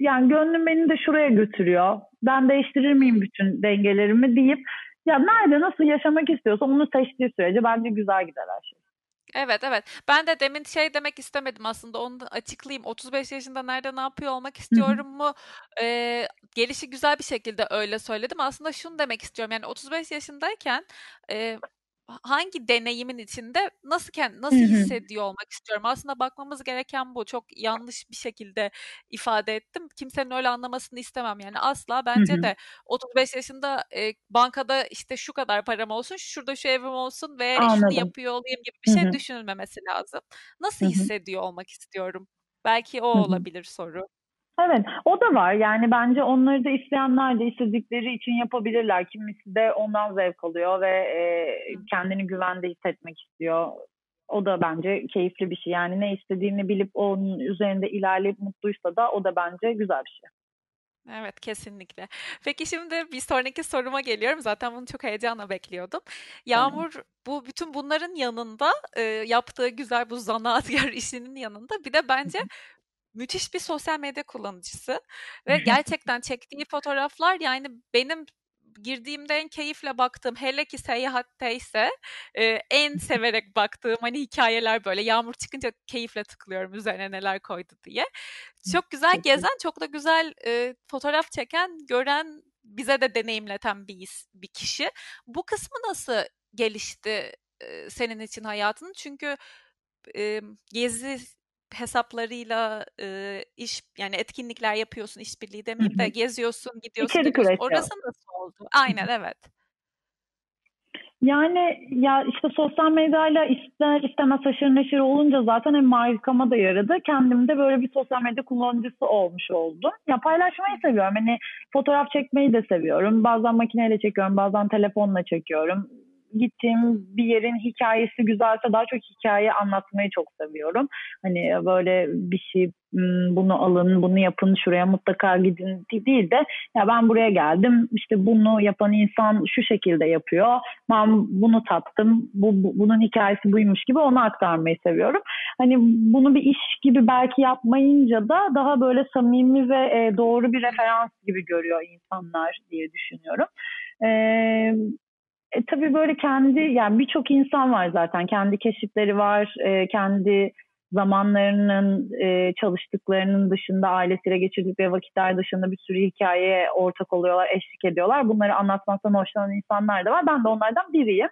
Speaker 2: yani gönlüm beni de şuraya götürüyor. Ben değiştirir miyim bütün dengelerimi deyip ya nerede nasıl yaşamak istiyorsa onu seçtiği sürece bence güzel gider her şey.
Speaker 1: Evet evet. Ben de demin şey demek istemedim aslında. Onu da açıklayayım. 35 yaşında nerede ne yapıyor olmak istiyorum mu? Ee, gelişi güzel bir şekilde öyle söyledim. Aslında şunu demek istiyorum. Yani 35 yaşındayken e, hangi deneyimin içinde nasıl kend, nasıl hissediyor olmak istiyorum. Aslında bakmamız gereken bu. Çok yanlış bir şekilde ifade ettim. Kimsenin öyle anlamasını istemem. Yani asla bence de 35 yaşında e, bankada işte şu kadar param olsun, şurada şu evim olsun ve şunu yapıyor olayım gibi bir şey düşünülmemesi lazım. Nasıl hissediyor olmak istiyorum? Belki o olabilir soru.
Speaker 2: Evet, o da var. Yani bence onları da isteyenler de istedikleri için yapabilirler. Kimisi de ondan zevk alıyor ve e, kendini güvende hissetmek istiyor. O da bence keyifli bir şey. Yani ne istediğini bilip onun üzerinde ilerleyip mutluysa da o da bence güzel bir şey.
Speaker 1: Evet kesinlikle. Peki şimdi bir sonraki soruma geliyorum. Zaten bunu çok heyecanla bekliyordum. Yağmur bu bütün bunların yanında e, yaptığı güzel bu zanaatkar *laughs* işinin yanında bir de bence müthiş bir sosyal medya kullanıcısı ve gerçekten çektiği fotoğraflar yani benim girdiğimde en keyifle baktığım hele ki seyahatteyse e, en severek baktığım hani hikayeler böyle yağmur çıkınca keyifle tıklıyorum üzerine neler koydu diye. Çok güzel çok gezen, çok da güzel e, fotoğraf çeken, gören, bize de deneyimleten bir bir kişi. Bu kısmı nasıl gelişti e, senin için hayatın? Çünkü e, gezi hesaplarıyla e, iş yani etkinlikler yapıyorsun işbirliği demeyeyim de geziyorsun gidiyorsun.
Speaker 2: İçerik üretiyor.
Speaker 1: Orası nasıl oldu? Aynen evet.
Speaker 2: Yani ya işte sosyal medyayla ister istemez haşır neşir olunca zaten hem markama da yaradı. Kendim de böyle bir sosyal medya kullanıcısı olmuş oldum. Ya paylaşmayı seviyorum. Hani fotoğraf çekmeyi de seviyorum. Bazen makineyle çekiyorum, bazen telefonla çekiyorum gittiğim bir yerin hikayesi güzelse daha çok hikaye anlatmayı çok seviyorum. Hani böyle bir şey bunu alın, bunu yapın, şuraya mutlaka gidin değil de ya ben buraya geldim işte bunu yapan insan şu şekilde yapıyor. Ben bunu tattım. Bu, bu bunun hikayesi buymuş gibi onu aktarmayı seviyorum. Hani bunu bir iş gibi belki yapmayınca da daha böyle samimi ve e, doğru bir referans gibi görüyor insanlar diye düşünüyorum. Ee, e, tabii böyle kendi yani birçok insan var zaten kendi keşifleri var e, kendi zamanlarının e, çalıştıklarının dışında ailesiyle geçirdikleri vakitler dışında bir sürü hikayeye ortak oluyorlar eşlik ediyorlar bunları anlatmaktan hoşlanan insanlar da var ben de onlardan biriyim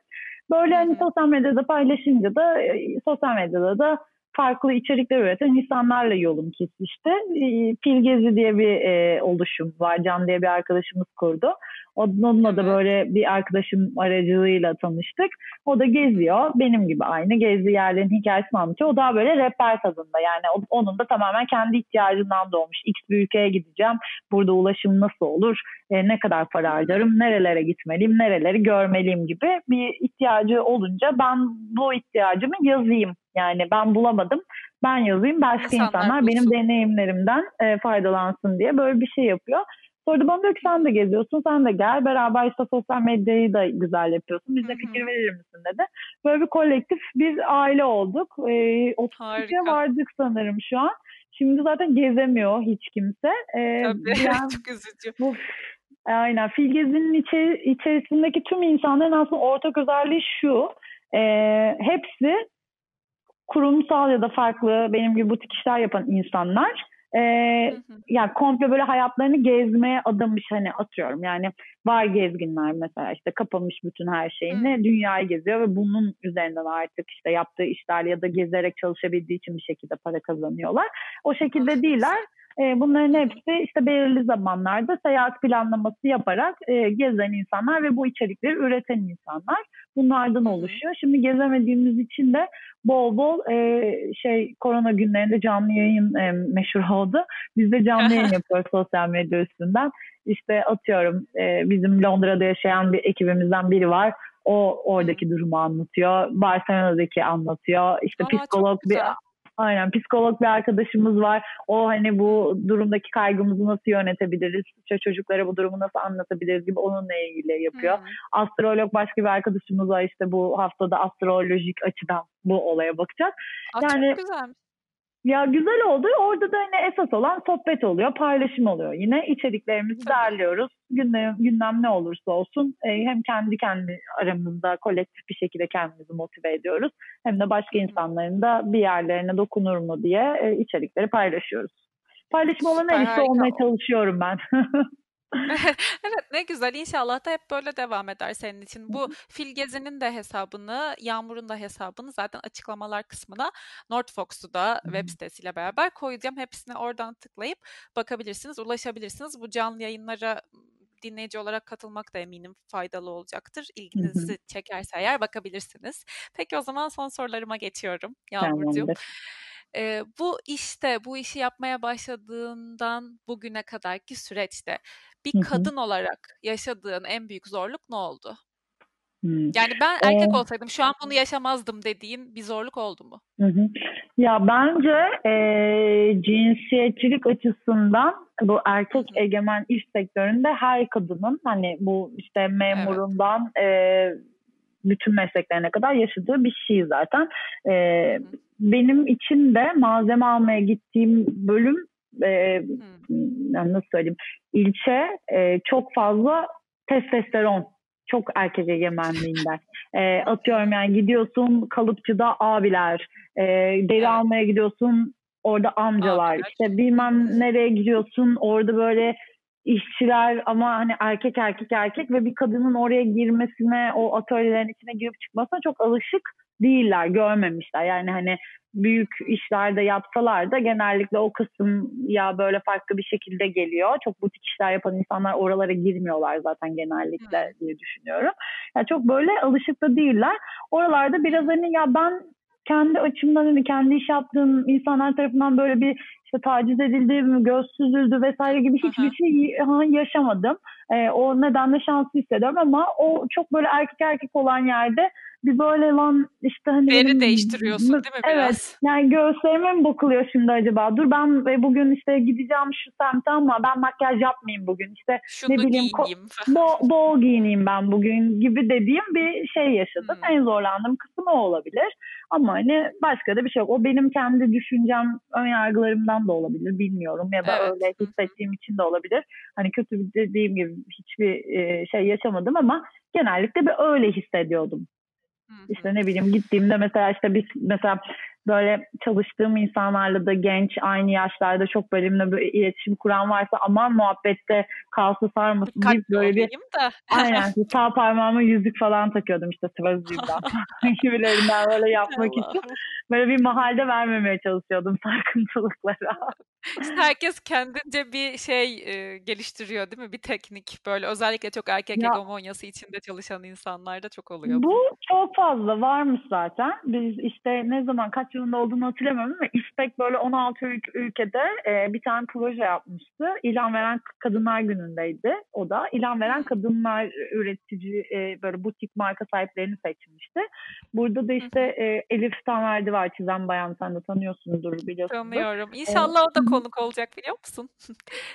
Speaker 2: böyle hani sosyal medyada paylaşınca da e, sosyal medyada da farklı içerikler üreten insanlarla yolum kesişti. E, Pilgezi diye bir e, oluşum var. Can diye bir arkadaşımız kurdu. Onunla da böyle bir arkadaşım aracılığıyla tanıştık. O da geziyor. Benim gibi aynı. Gezdiği yerlerin hikayesini anlatıyor. O daha böyle rehber tadında. Yani onun da tamamen kendi ihtiyacından doğmuş. X bir ülkeye gideceğim. Burada ulaşım nasıl olur? E, ne kadar para harcarım? Nerelere gitmeliyim? Nereleri görmeliyim gibi bir ihtiyacı olunca ben bu ihtiyacımı yazayım. Yani ben bulamadım. Ben yazayım. Başka insanlar, insanlar benim deneyimlerimden e, faydalansın diye böyle bir şey yapıyor. Sonra da bana diyor ki sen de geziyorsun, sen de gel. Beraber işte sosyal medyayı da güzel yapıyorsun. Bize fikir verir misin dedi. Böyle bir kolektif bir aile olduk. Ee, 30 kişiye vardık sanırım şu an. Şimdi zaten gezemiyor hiç kimse.
Speaker 1: Ee, Tabii, *laughs* yani, çok üzücü. Bu,
Speaker 2: aynen. Filgezi'nin içi, içerisindeki tüm insanların aslında ortak özelliği şu. E, hepsi kurumsal ya da farklı benim gibi butik işler yapan insanlar e, yani komple böyle hayatlarını gezmeye adamış hani atıyorum yani var gezginler mesela işte kapamış bütün her şeyini hı. dünyayı geziyor ve bunun üzerinden artık işte yaptığı işler ya da gezerek çalışabildiği için bir şekilde para kazanıyorlar. O şekilde değiller. E, bunların hepsi işte belirli zamanlarda seyahat planlaması yaparak e, gezen insanlar ve bu içerikleri üreten insanlar bunlardan oluşuyor. Şimdi gezemediğimiz için de bol bol e, şey korona günlerinde canlı yayın e, meşhur oldu. Biz de canlı yayın *laughs* yapıyoruz sosyal medya üstünden. İşte atıyorum e, bizim Londra'da yaşayan bir ekibimizden biri var. O oradaki durumu anlatıyor. Barcelona'daki anlatıyor. İşte Aa, psikolog bir Aynen psikolog bir arkadaşımız var. O hani bu durumdaki kaygımızı nasıl yönetebiliriz? Çocuklara bu durumu nasıl anlatabiliriz gibi onunla ilgili yapıyor. Hmm. Astrolog başka bir arkadaşımız var işte bu haftada astrolojik açıdan bu olaya bakacak.
Speaker 1: Aa, yani çok güzelmiş.
Speaker 2: Ya güzel oldu. Orada da yine esas olan sohbet oluyor, paylaşım oluyor. Yine içeriklerimizi derliyoruz. Gündem, gündem ne olursa olsun e, hem kendi kendi aramızda kolektif bir şekilde kendimizi motive ediyoruz. Hem de başka insanların da bir yerlerine dokunur mu diye e, içerikleri paylaşıyoruz. Paylaşım olan en olmaya çalışıyorum ben. *laughs* *laughs*
Speaker 1: Evet ne güzel İnşallah da hep böyle devam eder senin için. Bu Fil Gezi'nin de hesabını, Yağmur'un da hesabını zaten açıklamalar kısmına Nordfox'u da web sitesiyle beraber koyacağım. Hepsine oradan tıklayıp bakabilirsiniz, ulaşabilirsiniz. Bu canlı yayınlara dinleyici olarak katılmak da eminim faydalı olacaktır. İlginizi çekerse eğer bakabilirsiniz. Peki o zaman son sorularıma geçiyorum Yağmurcuğum. Ee, bu işte, bu işi yapmaya başladığından bugüne kadarki süreçte bir kadın olarak yaşadığın en büyük zorluk ne oldu? Yani ben erkek ee, olsaydım şu an bunu yaşamazdım dediğin bir zorluk oldu mu?
Speaker 2: Hı hı. Ya bence e, cinsiyetçilik açısından bu erkek egemen iş sektöründe her kadının hani bu işte memurundan evet. e, bütün mesleklerine kadar yaşadığı bir şey zaten. E, benim için de malzeme almaya gittiğim bölüm e, hmm. nasıl söyleyeyim ilçe e, çok fazla testosteron çok erkek egemenliğinden. *laughs* E, atıyorum yani gidiyorsun kalıpçıda abiler, e, deri evet. almaya gidiyorsun orada amcalar, Abiler. işte bilmem nereye gidiyorsun orada böyle işçiler ama hani erkek erkek erkek ve bir kadının oraya girmesine o atölyelerin içine girip çıkmasına çok alışık değiller, görmemişler. Yani hani büyük işlerde yapsalar da genellikle o kısım ya böyle farklı bir şekilde geliyor. Çok butik işler yapan insanlar oralara girmiyorlar zaten genellikle diye düşünüyorum. Yani çok böyle alışık da değiller. Oralarda biraz hani ya ben kendi açımdan hani kendi iş yaptığım insanlar tarafından böyle bir işte taciz edildi, göz süzüldü vesaire gibi hiçbir şey yaşamadım. E, o nedenle şanslı hissediyorum ama o çok böyle erkek erkek olan yerde bir böyle lan işte hani
Speaker 1: Veri benim, değiştiriyorsun değil mi biraz?
Speaker 2: Evet. Yani göğüslerime mi bakılıyor şimdi acaba? Dur ben bugün işte gideceğim şu semte ama ben makyaj yapmayayım bugün. İşte
Speaker 1: Şunu ne bileyim giyineyim.
Speaker 2: Bol, bol giyineyim ben bugün gibi dediğim bir şey yaşadım. Hmm. En zorlandığım kısım o olabilir. Ama hani başka da bir şey yok. O benim kendi düşüncem, ön yargılarımdan da olabilir. Bilmiyorum ya da evet. öyle hissettiğim için de olabilir. Hani kötü dediğim gibi hiçbir şey yaşamadım ama genellikle bir öyle hissediyordum. İşte ne bileyim gittiğimde mesela işte biz mesela böyle çalıştığım insanlarla da genç aynı yaşlarda çok benimle böyle iletişim kuran varsa aman muhabbette kalsı sarmasın deyip böyle bir
Speaker 1: da.
Speaker 2: aynen sağ parmağıma yüzük falan takıyordum işte *laughs* Swazi'den *laughs* gibilerinden böyle yapmak için böyle bir mahalde vermemeye çalışıyordum sarkıntılıklara.
Speaker 1: İşte herkes kendince bir şey e, geliştiriyor değil mi? Bir teknik böyle özellikle çok erkek ya, hegemonyası içinde çalışan insanlarda çok oluyor.
Speaker 2: Bu, çok fazla varmış zaten. Biz işte ne zaman kaç yılında olduğunu hatırlamıyorum ama İSPEK böyle 16 ülkede e, bir tane proje yapmıştı. İlan veren Kadınlar Günü'ndeydi o da. İlan veren kadınlar üretici e, böyle butik marka sahiplerini seçmişti. Burada da işte e, Elif Tanverdi var çizen bayan sen de tanıyorsundur biliyorsun.
Speaker 1: Tanıyorum. İnşallah o da konuk olacak biliyor musun?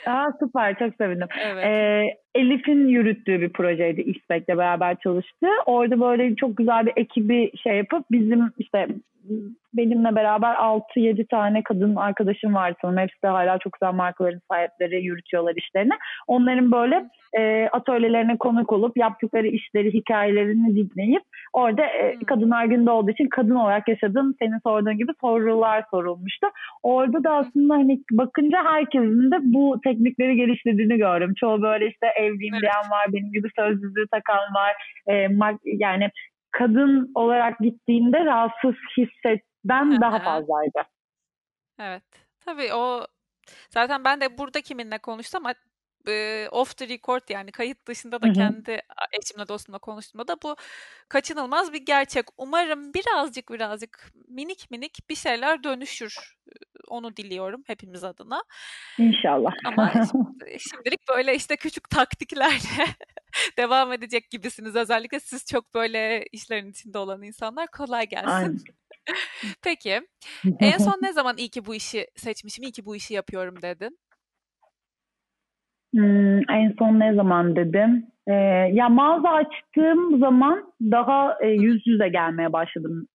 Speaker 2: Aa, süper çok sevindim.
Speaker 1: Evet. E,
Speaker 2: Elif'in yürüttüğü bir projeydi İSPEK'le beraber çalıştı. Orada böyle çok güzel bir ekibi şey yapıp bizim işte benimle beraber 6-7 tane kadın arkadaşım var sanırım. Hepsi de hala çok güzel markaların sahipleri yürütüyorlar işlerini. Onların böyle e, atölyelerine konuk olup yaptıkları işleri, hikayelerini dinleyip orada e, Kadınlar Günü'nde olduğu için kadın olarak yaşadığım senin sorduğun gibi sorular sorulmuştu. Orada da aslında hani bakınca herkesin de bu teknikleri geliştirdiğini gördüm. Çoğu böyle işte evliyim evet. diyen var, benim gibi sözlüğü takan var. E, yani kadın olarak gittiğinde rahatsız hissetmen daha fazlaydı.
Speaker 1: Evet. Tabii o Zaten ben de burada kiminle konuşsam off the record yani kayıt dışında da hı hı. kendi eşimle dostumla konuştuğumda da bu kaçınılmaz bir gerçek. Umarım birazcık birazcık minik minik bir şeyler dönüşür. Onu diliyorum hepimiz adına.
Speaker 2: İnşallah.
Speaker 1: Ama *laughs* şimdilik böyle işte küçük taktiklerle *laughs* devam edecek gibisiniz. Özellikle siz çok böyle işlerin içinde olan insanlar kolay gelsin. Aynen. *laughs* Peki en son ne zaman iyi ki bu işi seçmişim, iyi ki bu işi yapıyorum dedin?
Speaker 2: Hmm, en son ne zaman dedim? Ee, ya mağaza açtığım zaman daha e, yüz yüze gelmeye başladım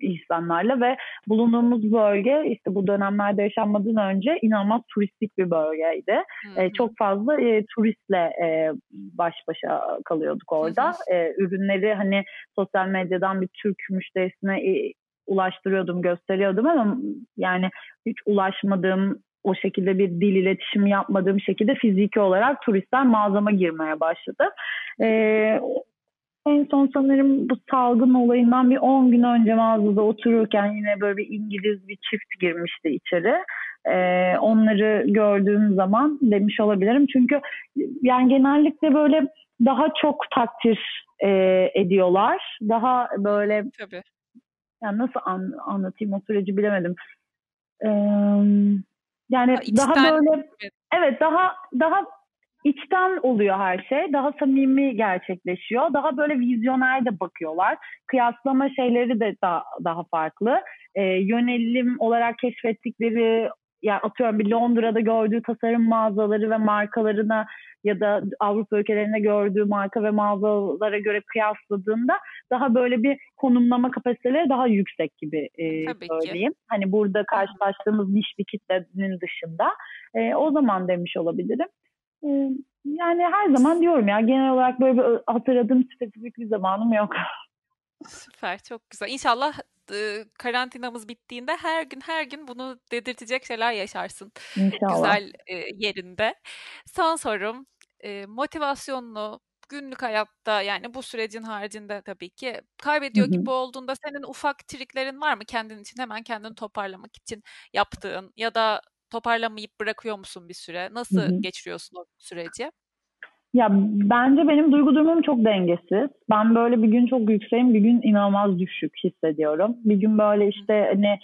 Speaker 2: insanlarla ve bulunduğumuz bölge işte bu dönemlerde yaşanmadan önce inanılmaz turistik bir bölgeydi. E, çok fazla e, turistle e, baş başa kalıyorduk orada. E, ürünleri hani sosyal medyadan bir Türk müşterisine e, ulaştırıyordum, gösteriyordum ama yani hiç ulaşmadığım o şekilde bir dil iletişimi yapmadığım şekilde fiziki olarak turistler mağazama girmeye başladı. Ee, en son sanırım bu salgın olayından bir 10 gün önce mağazada otururken yine böyle bir İngiliz bir çift girmişti içeri. Ee, onları gördüğüm zaman demiş olabilirim. Çünkü yani genellikle böyle daha çok takdir e, ediyorlar. Daha böyle Tabii. Yani nasıl an, anlatayım o süreci bilemedim. Ee, yani ha, daha böyle evet daha daha içten oluyor her şey. Daha samimi gerçekleşiyor. Daha böyle vizyoner de bakıyorlar. Kıyaslama şeyleri de daha, daha farklı. Ee, yönelim olarak keşfettikleri yani atıyorum bir Londra'da gördüğü tasarım mağazaları ve markalarına ya da Avrupa ülkelerinde gördüğü marka ve mağazalara göre kıyasladığında daha böyle bir konumlama kapasiteleri daha yüksek gibi e, söyleyeyim. Ki. Hani burada karşılaştığımız niş bir kitlenin dışında. E, o zaman demiş olabilirim. E, yani her zaman diyorum ya genel olarak böyle bir hatırladığım spesifik bir zamanım yok. *laughs*
Speaker 1: Süper, çok güzel. İnşallah e, karantinamız bittiğinde her gün her gün bunu dedirtecek şeyler yaşarsın. İnşallah. Güzel e, yerinde. Son sorum, e, motivasyonunu günlük hayatta yani bu sürecin haricinde tabii ki kaybediyor hı hı. gibi olduğunda senin ufak triklerin var mı kendin için hemen kendini toparlamak için yaptığın ya da toparlamayıp bırakıyor musun bir süre? Nasıl hı hı. geçiriyorsun o süreci?
Speaker 2: Ya bence benim duygu durumum çok dengesiz. Ben böyle bir gün çok yükseğim, bir gün inanılmaz düşük hissediyorum. Bir gün böyle işte hani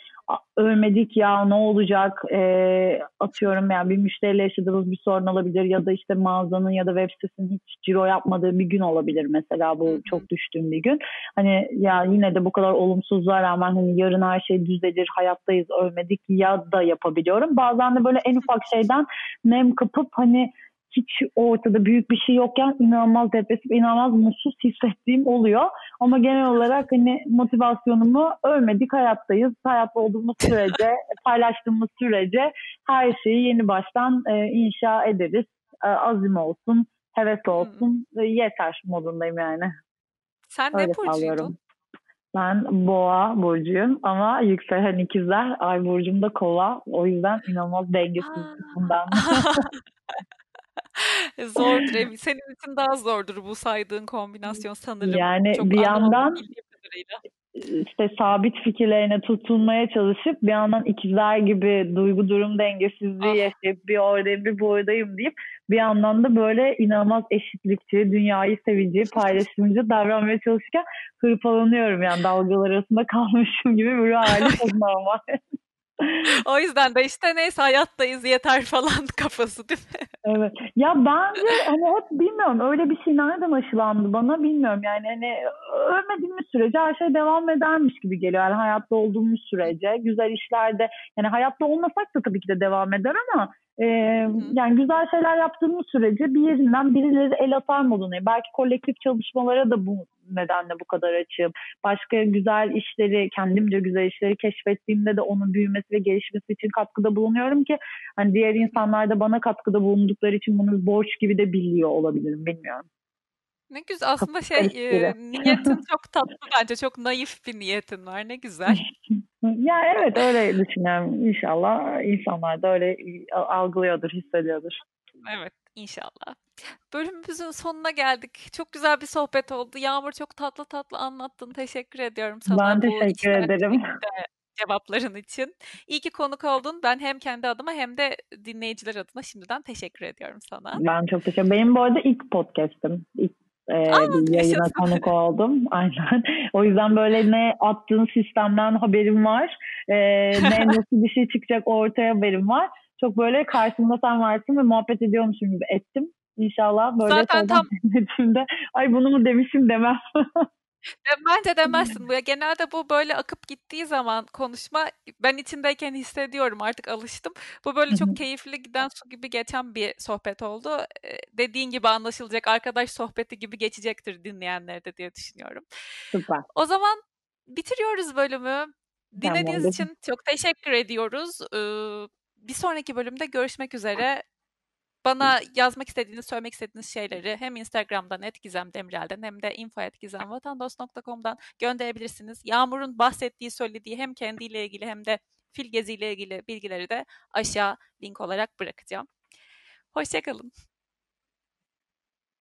Speaker 2: ölmedik ya ne olacak e, atıyorum yani bir müşteriyle yaşadığımız bir sorun olabilir ya da işte mağazanın ya da web sitesinin hiç ciro yapmadığı bir gün olabilir mesela bu çok düştüğüm bir gün. Hani ya yine de bu kadar olumsuzluğa rağmen hani yarın her şey düzelir hayattayız ölmedik ya da yapabiliyorum. Bazen de böyle en ufak şeyden nem kapıp hani hiç ortada büyük bir şey yokken inanılmaz depresif, inanılmaz mutsuz hissettiğim oluyor. Ama genel olarak hani motivasyonumu ölmedik hayattayız. Hayatta olduğumuz sürece, *laughs* paylaştığımız sürece her şeyi yeni baştan e, inşa ederiz. E, azim olsun, heves olsun, hmm. yeter modundayım yani.
Speaker 1: Sen Öyle ne burcuydun?
Speaker 2: Ben boğa burcuyum ama yükselen ikizler, ay burcum da kova. O yüzden inanılmaz dengesiz bundan. *laughs* *laughs*
Speaker 1: Zordur. *laughs* Senin için daha zordur bu saydığın kombinasyon sanırım.
Speaker 2: Yani Çok bir yandan işte sabit fikirlerine tutunmaya çalışıp bir yandan ikizler gibi duygu durum dengesizliği ah. yaşayıp bir oradayım bir buradayım deyip bir yandan da böyle inanılmaz eşitlikçi, dünyayı sevici, paylaşımcı davranmaya çalışırken hırpalanıyorum yani dalgalar arasında *laughs* kalmışım gibi bir hali normal.
Speaker 1: O yüzden de işte neyse hayattayız yeter falan *laughs* kafası değil mi?
Speaker 2: Evet. Ya bence hani hep bilmiyorum öyle bir şey nereden aşılandı bana bilmiyorum. Yani hani ölmediğimiz sürece her şey devam edermiş gibi geliyor. Yani hayatta olduğumuz sürece güzel işlerde yani hayatta olmasak da tabii ki de devam eder ama e, yani güzel şeyler yaptığımız sürece bir yerinden birileri el atar modundayım. Belki kolektif çalışmalara da bu nedenle bu kadar açığım. Başka güzel işleri, kendimce güzel işleri keşfettiğimde de onun büyümesi ve gelişmesi için katkıda bulunuyorum ki hani diğer insanlar da bana katkıda bulundukları için bunu borç gibi de biliyor olabilirim bilmiyorum.
Speaker 1: Ne güzel aslında şey e, niyetin çok tatlı bence çok naif bir niyetin var ne güzel. *laughs*
Speaker 2: ya evet öyle düşünüyorum İnşallah insanlar da öyle algılıyordur hissediyordur.
Speaker 1: Evet inşallah. Bölümümüzün sonuna geldik. Çok güzel bir sohbet oldu. Yağmur çok tatlı tatlı anlattın. Teşekkür ediyorum sana.
Speaker 2: Ben teşekkür ederim.
Speaker 1: cevapların için. İyi ki konuk oldun. Ben hem kendi adıma hem de dinleyiciler adına şimdiden teşekkür ediyorum sana.
Speaker 2: Ben çok teşekkür Benim bu arada ilk podcast'im. İlk e, Aa, bir yayına konuk oldum. *laughs* Aynen. O yüzden böyle ne attığın sistemden haberim var. E, ne *laughs* nasıl bir şey çıkacak ortaya haberim var. Çok böyle karşımda sen varsın ve muhabbet ediyormuşum gibi ettim. İnşallah böyle
Speaker 1: Zaten tam... *laughs*
Speaker 2: ay bunu mu demişim demem.
Speaker 1: Bence demezsin. Bu ya genelde bu böyle akıp gittiği zaman konuşma ben içindeyken hissediyorum artık alıştım. Bu böyle çok keyifli giden su gibi geçen bir sohbet oldu. Dediğin gibi anlaşılacak arkadaş sohbeti gibi geçecektir dinleyenlere de diye düşünüyorum.
Speaker 2: Süper.
Speaker 1: O zaman bitiriyoruz bölümü. Dinlediğiniz tamam, için çok teşekkür ediyoruz. Bir sonraki bölümde görüşmek üzere. Bana yazmak istediğiniz, söylemek istediğiniz şeyleri hem Instagram'dan @gizemdemirel'den hem de info@gizemvatandos.com'dan gönderebilirsiniz. Yağmur'un bahsettiği, söylediği hem kendiyle ilgili hem de fil geziyle ilgili bilgileri de aşağı link olarak bırakacağım. Hoşçakalın.